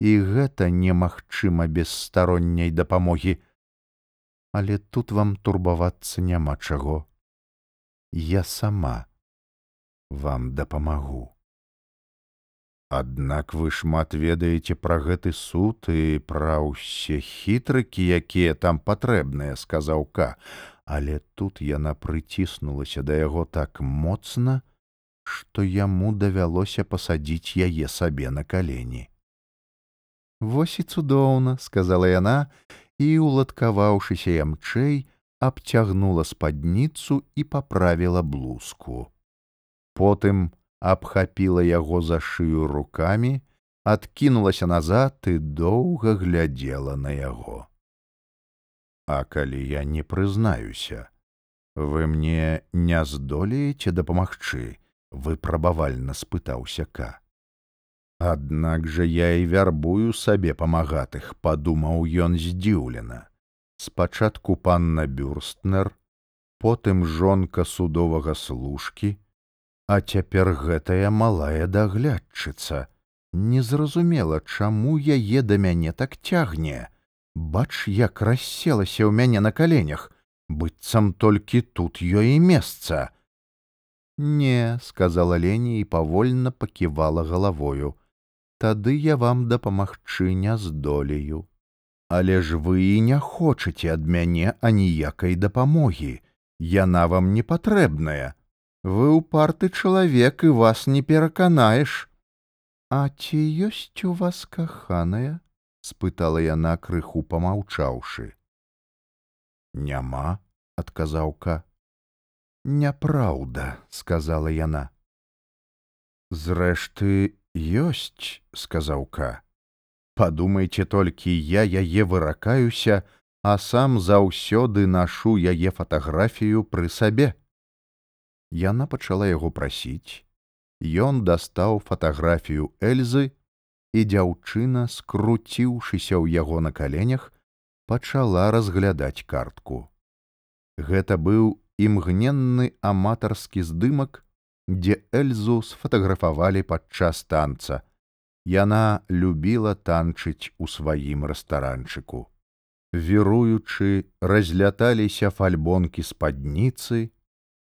і гэта немагчыма без старонняй дапамогі. Але тут вам турбавацца няма чаго. Я сама вам дапамагу. Аднак вы шмат ведаеце пра гэты суд і пра ўсе хітрыкі, якія там патрэбныя, сказаў Ка, але тут яна прыціснулася да яго так моцна, што яму давялося пасадзіць яе сабе на калені. Вось і цудоўна, сказала яна і, уладкаваўшыся ямчэй, абцягнула спадніцу і паправіла блузку. Потым абхапіла яго за шыю рукамі, адкінулася назад і доўга глядзела на яго. А калі я не прызнаюся, вы мне не здолееце дапамагчы, выпрабавальна спытаўся ка. Аднак жа я і вярбую сабе памагатых, падумаў ён здзіўлена. Спачатку панна бюрстнер, потым жонка судовага служкі, а цяпер гэтая малая даглядчыца. Незразумела, чаму яе да мяне так цягне. Бач, як расселася ў мяне на каленях, быццам толькі тут ёй і месца. Не, сказала Лені і павольна паківала галавою тады я вам дапамагчы не здолею. Але ж вы і не хочаце ад мяне аніякай дапамогі. Яна вам не патрэбная. Вы ўпарты чалавек і вас не пераканаеш. А ці ёсць у вас каханая? спытала яна крыху помаўчаўшы. Няма, адказаўка. Няпраўда, сказала яна. Зрэшты, ёсць сказаўка подумайте толькі я яе выракаюся а сам заўсёды нашу яе фатаграфію пры сабе яна пачала яго прасіць. Ён дастаў фатаграфію эльзы і дзяўчына скруціўшыся ў яго на каленях пачала разглядаць картку. Гэта быў імгненны аматарскі здымак дзе эльзу сфатаграфавалі падчас танца. Яна любіла танчыць у сваім рэстаранчыку. Віруючы, разляталіся фальбонкі спадніцы,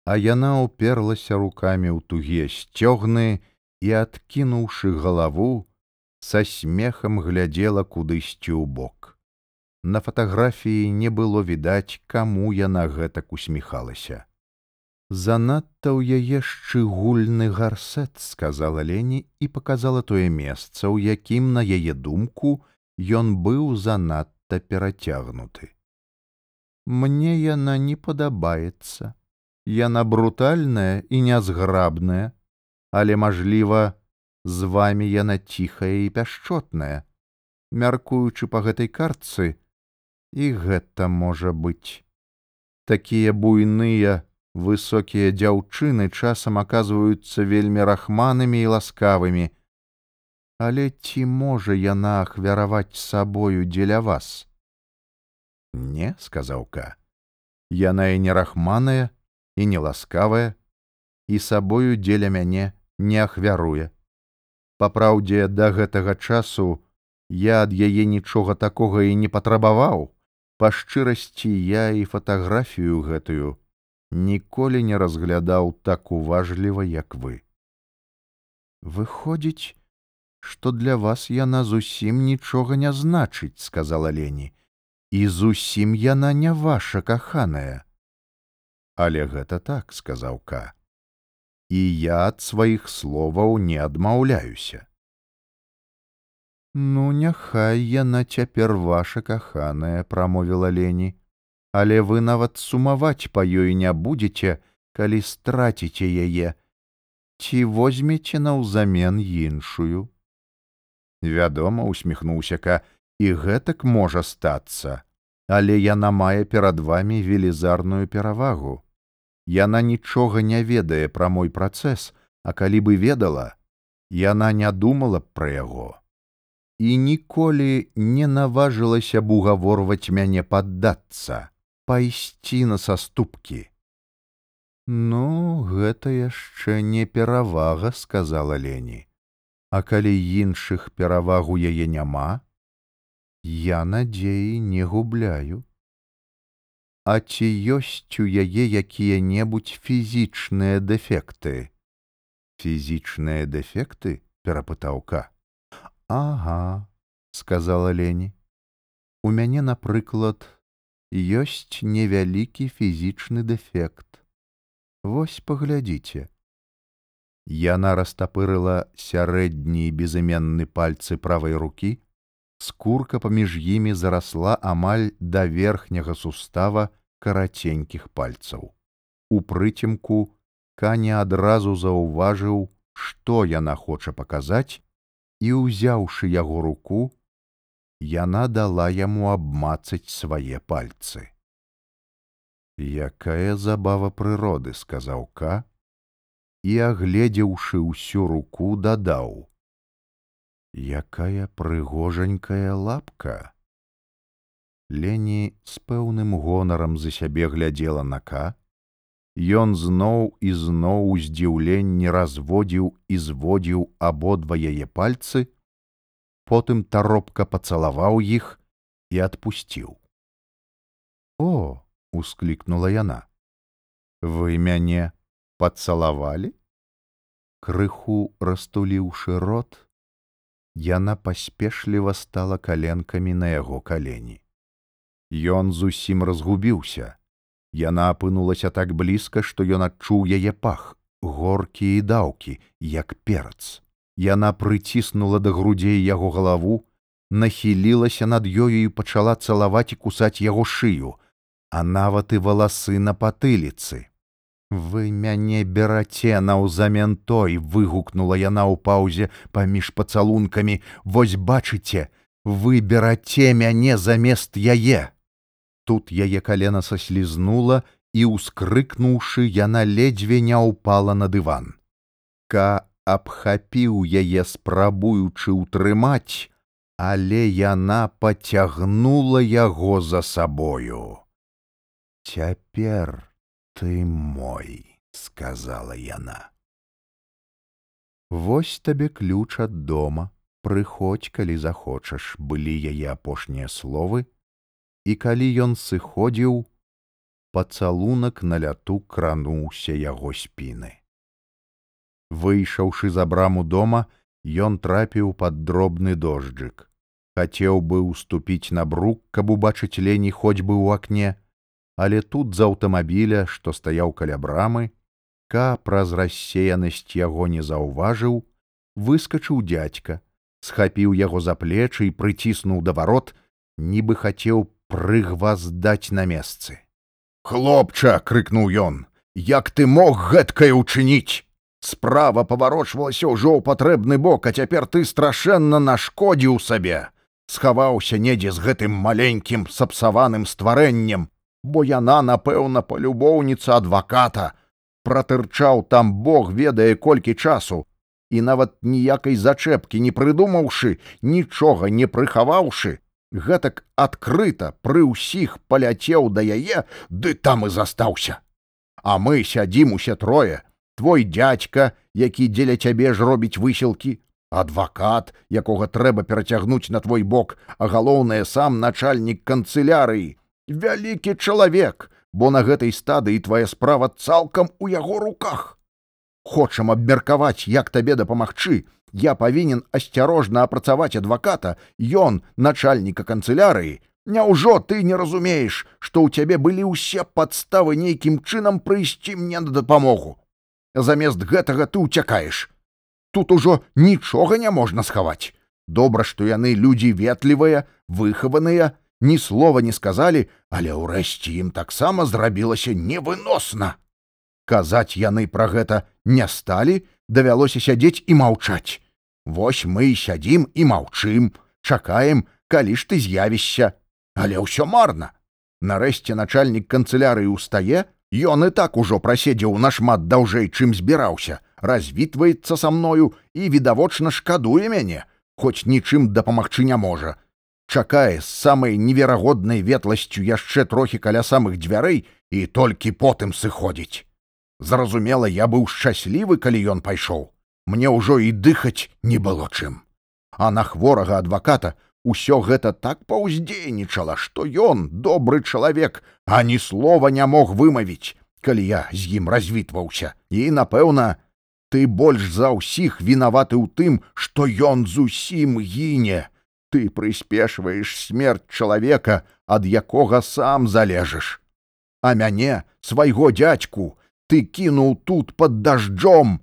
а яна ўперлася рукамі ў тугія сцёгны і, адкінуўшы галаву, са смехам глядзела кудысьці ў бок. На фатаграфіі не было відаць, каму яна гэтак усміхалася занадта ў яе шчыгульны гарсет сказала лені і показала тое месца у якім на яе думку ён быў занадта перацягнуты. Мне яна не падабаецца. Яна брутальная і нязграбная але мажліва з вами яна ціхая і пяшчотная. Мяркуючы па гэтай картцы і гэта можа быць. Такія буйныя высокія дзяўчыны часам аказваюцца вельмі рахманымі і ласкавымі. Але ці можа яна ахвяраваць сабою дзеля вас? Не сказаўка яна і не рахманая і не ласкавая і сабою дзеля мяне не ахвяруе. Папраўдзе да гэтага часу я ад яе нічога такога і не патрабаваў. Па шчырасці я і фатаграфію гэтую ніколі не разглядаў так уважліва, як вы. Выходзіць, што для вас яна зусім нічога не значыць, сказала Лені, і зусім яна не ваша каханая. Але гэта так, сказаў Ка. І я ад сваіх словаў не адмаўляюся. Ну, няхай яна цяпер ваша каханая, прамовіла Лені, але вы нават сумаваць па ёй не будзеце, калі страціце яе, ці возьмеце наўзамен іншую. Вядома, усміхнуўся ка, і гэтак можа стацца, але яна мае перад вамі велізарную перавагу. Яна нічога не ведае пра мой працэс, а калі бы ведала, яна не думала б пра яго і ніколі не наважылася б угаворваць мяне паддацца, пайсці на саступкі. Ну, гэта яшчэ не перавага, сказала Лені. А калі іншых пераваг у яе няма, я надзеі не губляю. А ці ёсць у яе якія-небудзь фізічныя дэфекты? Фізічныя дэфекты перапытаўка. Ага, сказала Лені. У мяне, напрыклад, ёсць невялікі фізічны дэфект. Вось паглядзіце. Яна растапырыла сярэдні безыменны пальцы правай рукі, скурка паміж імі зарасла амаль да верхняга сустава караценькіх пальцаў. У прыцемку Каня адразу заўважыў, што яна хоча паказаць і ўзяўшы яго руку, яна дала яму абмацаць свае пальцы. Якая забава прыроды, сказаў Ка, і агледзеўшы ўсю руку дадаў: Якая прыгожанькая лапка. Лені з пэўным гонарам за сябе глядзела на Ка, Ён зноў і зноў у здзіўленні разводзіў і зводзіў абодва яе пальцы, потым таропка пацалаваў іх і адпусціў. О, усклікнула яна. Вы мяне пацалавалі? Крыху растуліўшы рот, яна паспешліва стала каленкамі на яго калені. Ён зусім разгубіўся Яна апынулася так блізка, што ён адчуў яе пах, горкі і даўкі, як перац. Яна прыціснула да грудзей яго галаву, нахілілася над ёю і пачала цалаваць і кусаць яго шыю, а нават і валасы на патыліцы. Вы мяне бераце наўзамен той, выгукнула яна ў паўзе паміж пацалункамі, вось бачыце, вы бераце мяне замест яе. Тут яе калена саслізнула і, ускрыкнуўшы, яна ледзьве не ўпала на дыван. Ка абхапіў яе, спрабуючы ўтрымаць, але яна пацягнула яго за сабою. Цяпер ты мой, сказала яна. Вось табе ключ ад дома, прыходзь, калі захочаш, былі яе апошнія словы, і калі ён сыходзіў, пацалунак на ляту крануўся яго спіны. Выйшаўшы за браму дома, ён трапіў пад дробны дожджык. Хацеў бы ўступіць на брук, каб убачыць лені хоць бы ў акне, але тут з аўтамабіля, што стаяў каля брамы, ка праз рассеянасць яго не заўважыў, выскачыў дзядзька, схапіў яго за плечы і прыціснуў да варот, нібы хацеў прыгваздаць на месцы. Хлопча, крыкнуў ён, як ты мог гэткае ўчыніць. Справа паварочвалася ўжо ў патрэбны бок, а цяпер ты страшэнна нашкодзіў сабе. Схаваўся недзе з гэтым маленькім сапсаваным стварэннем, бо яна, напэўна, палюбоўніца адваката. Пратырчаў там Бог ведае колькі часу, і нават ніякай зачэпкі не прыдумаўшы, нічога не прыхаваўшы, гэтак адкрыта пры ўсіх паляцеў да яе, ды там і застаўся. А мы сядзім усе трое, твой дядзька, які дзеля цябе ж робіць высілкі, адвакат, якога трэба перацягнуць на твой бок, а галоўнае сам начальнік канцылярыі, вялікі чалавек, бо на гэтай стадыі твая справа цалкам у яго руках. Хочам абмеркаваць, як табе дапамагчы, я павінен асцярожна апрацаваць адваката, ён начальніка канцылярыі. Няўжо ты не разумееш, што ў цябе былі ўсе падставы нейкім чынам прыйсці мне на дапамогу. Замест гэтага ты ўцякаеш. Тут ужо нічога не можна схаваць. Добра, што яны людзі ветлівыя, выхаваныя, ні слова не сказалі, але ўрэшце ім таксама зрабілася невыносна. Казаць яны пра гэта не сталі, давялося сядзець і маўчаць. Вось мы і сядзім і маўчым, чакаем, калі ж ты з'явішся, але ўсё марна. Нарэшце начальнік канцылярыі ўстае, ён і так ужо праседзеў нашмат даўжэй, чым збіраўся, развітваецца са мною і відавочна шкадуе мяне, хоць нічым дапамагчы не можа. Чакае з самай неверагоднай ветласцю яшчэ трохі каля самых дзвярэй і толькі потым сыходзіць. Зразумела, я быў шчаслівы, калі ён пайшоў. Мне ўжо і дыхаць не было чым. А на хворага адваката ўсё гэта так паўздзейнічала, што ён добры чалавек, а ні слова не мог вымавіць, калі я з ім развітваўся. І, напэўна, ты больш за ўсіх вінаваты ў тым, што ён зусім гіне. Ты прыспешваеш смерць чалавека, ад якога сам залежыш. А мяне, свайго дядьку, ты кінуў тут под дажджом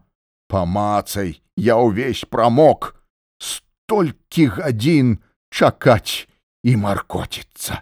памацай я ўвесь прамок столькі гадзін чакаць і маркоціцца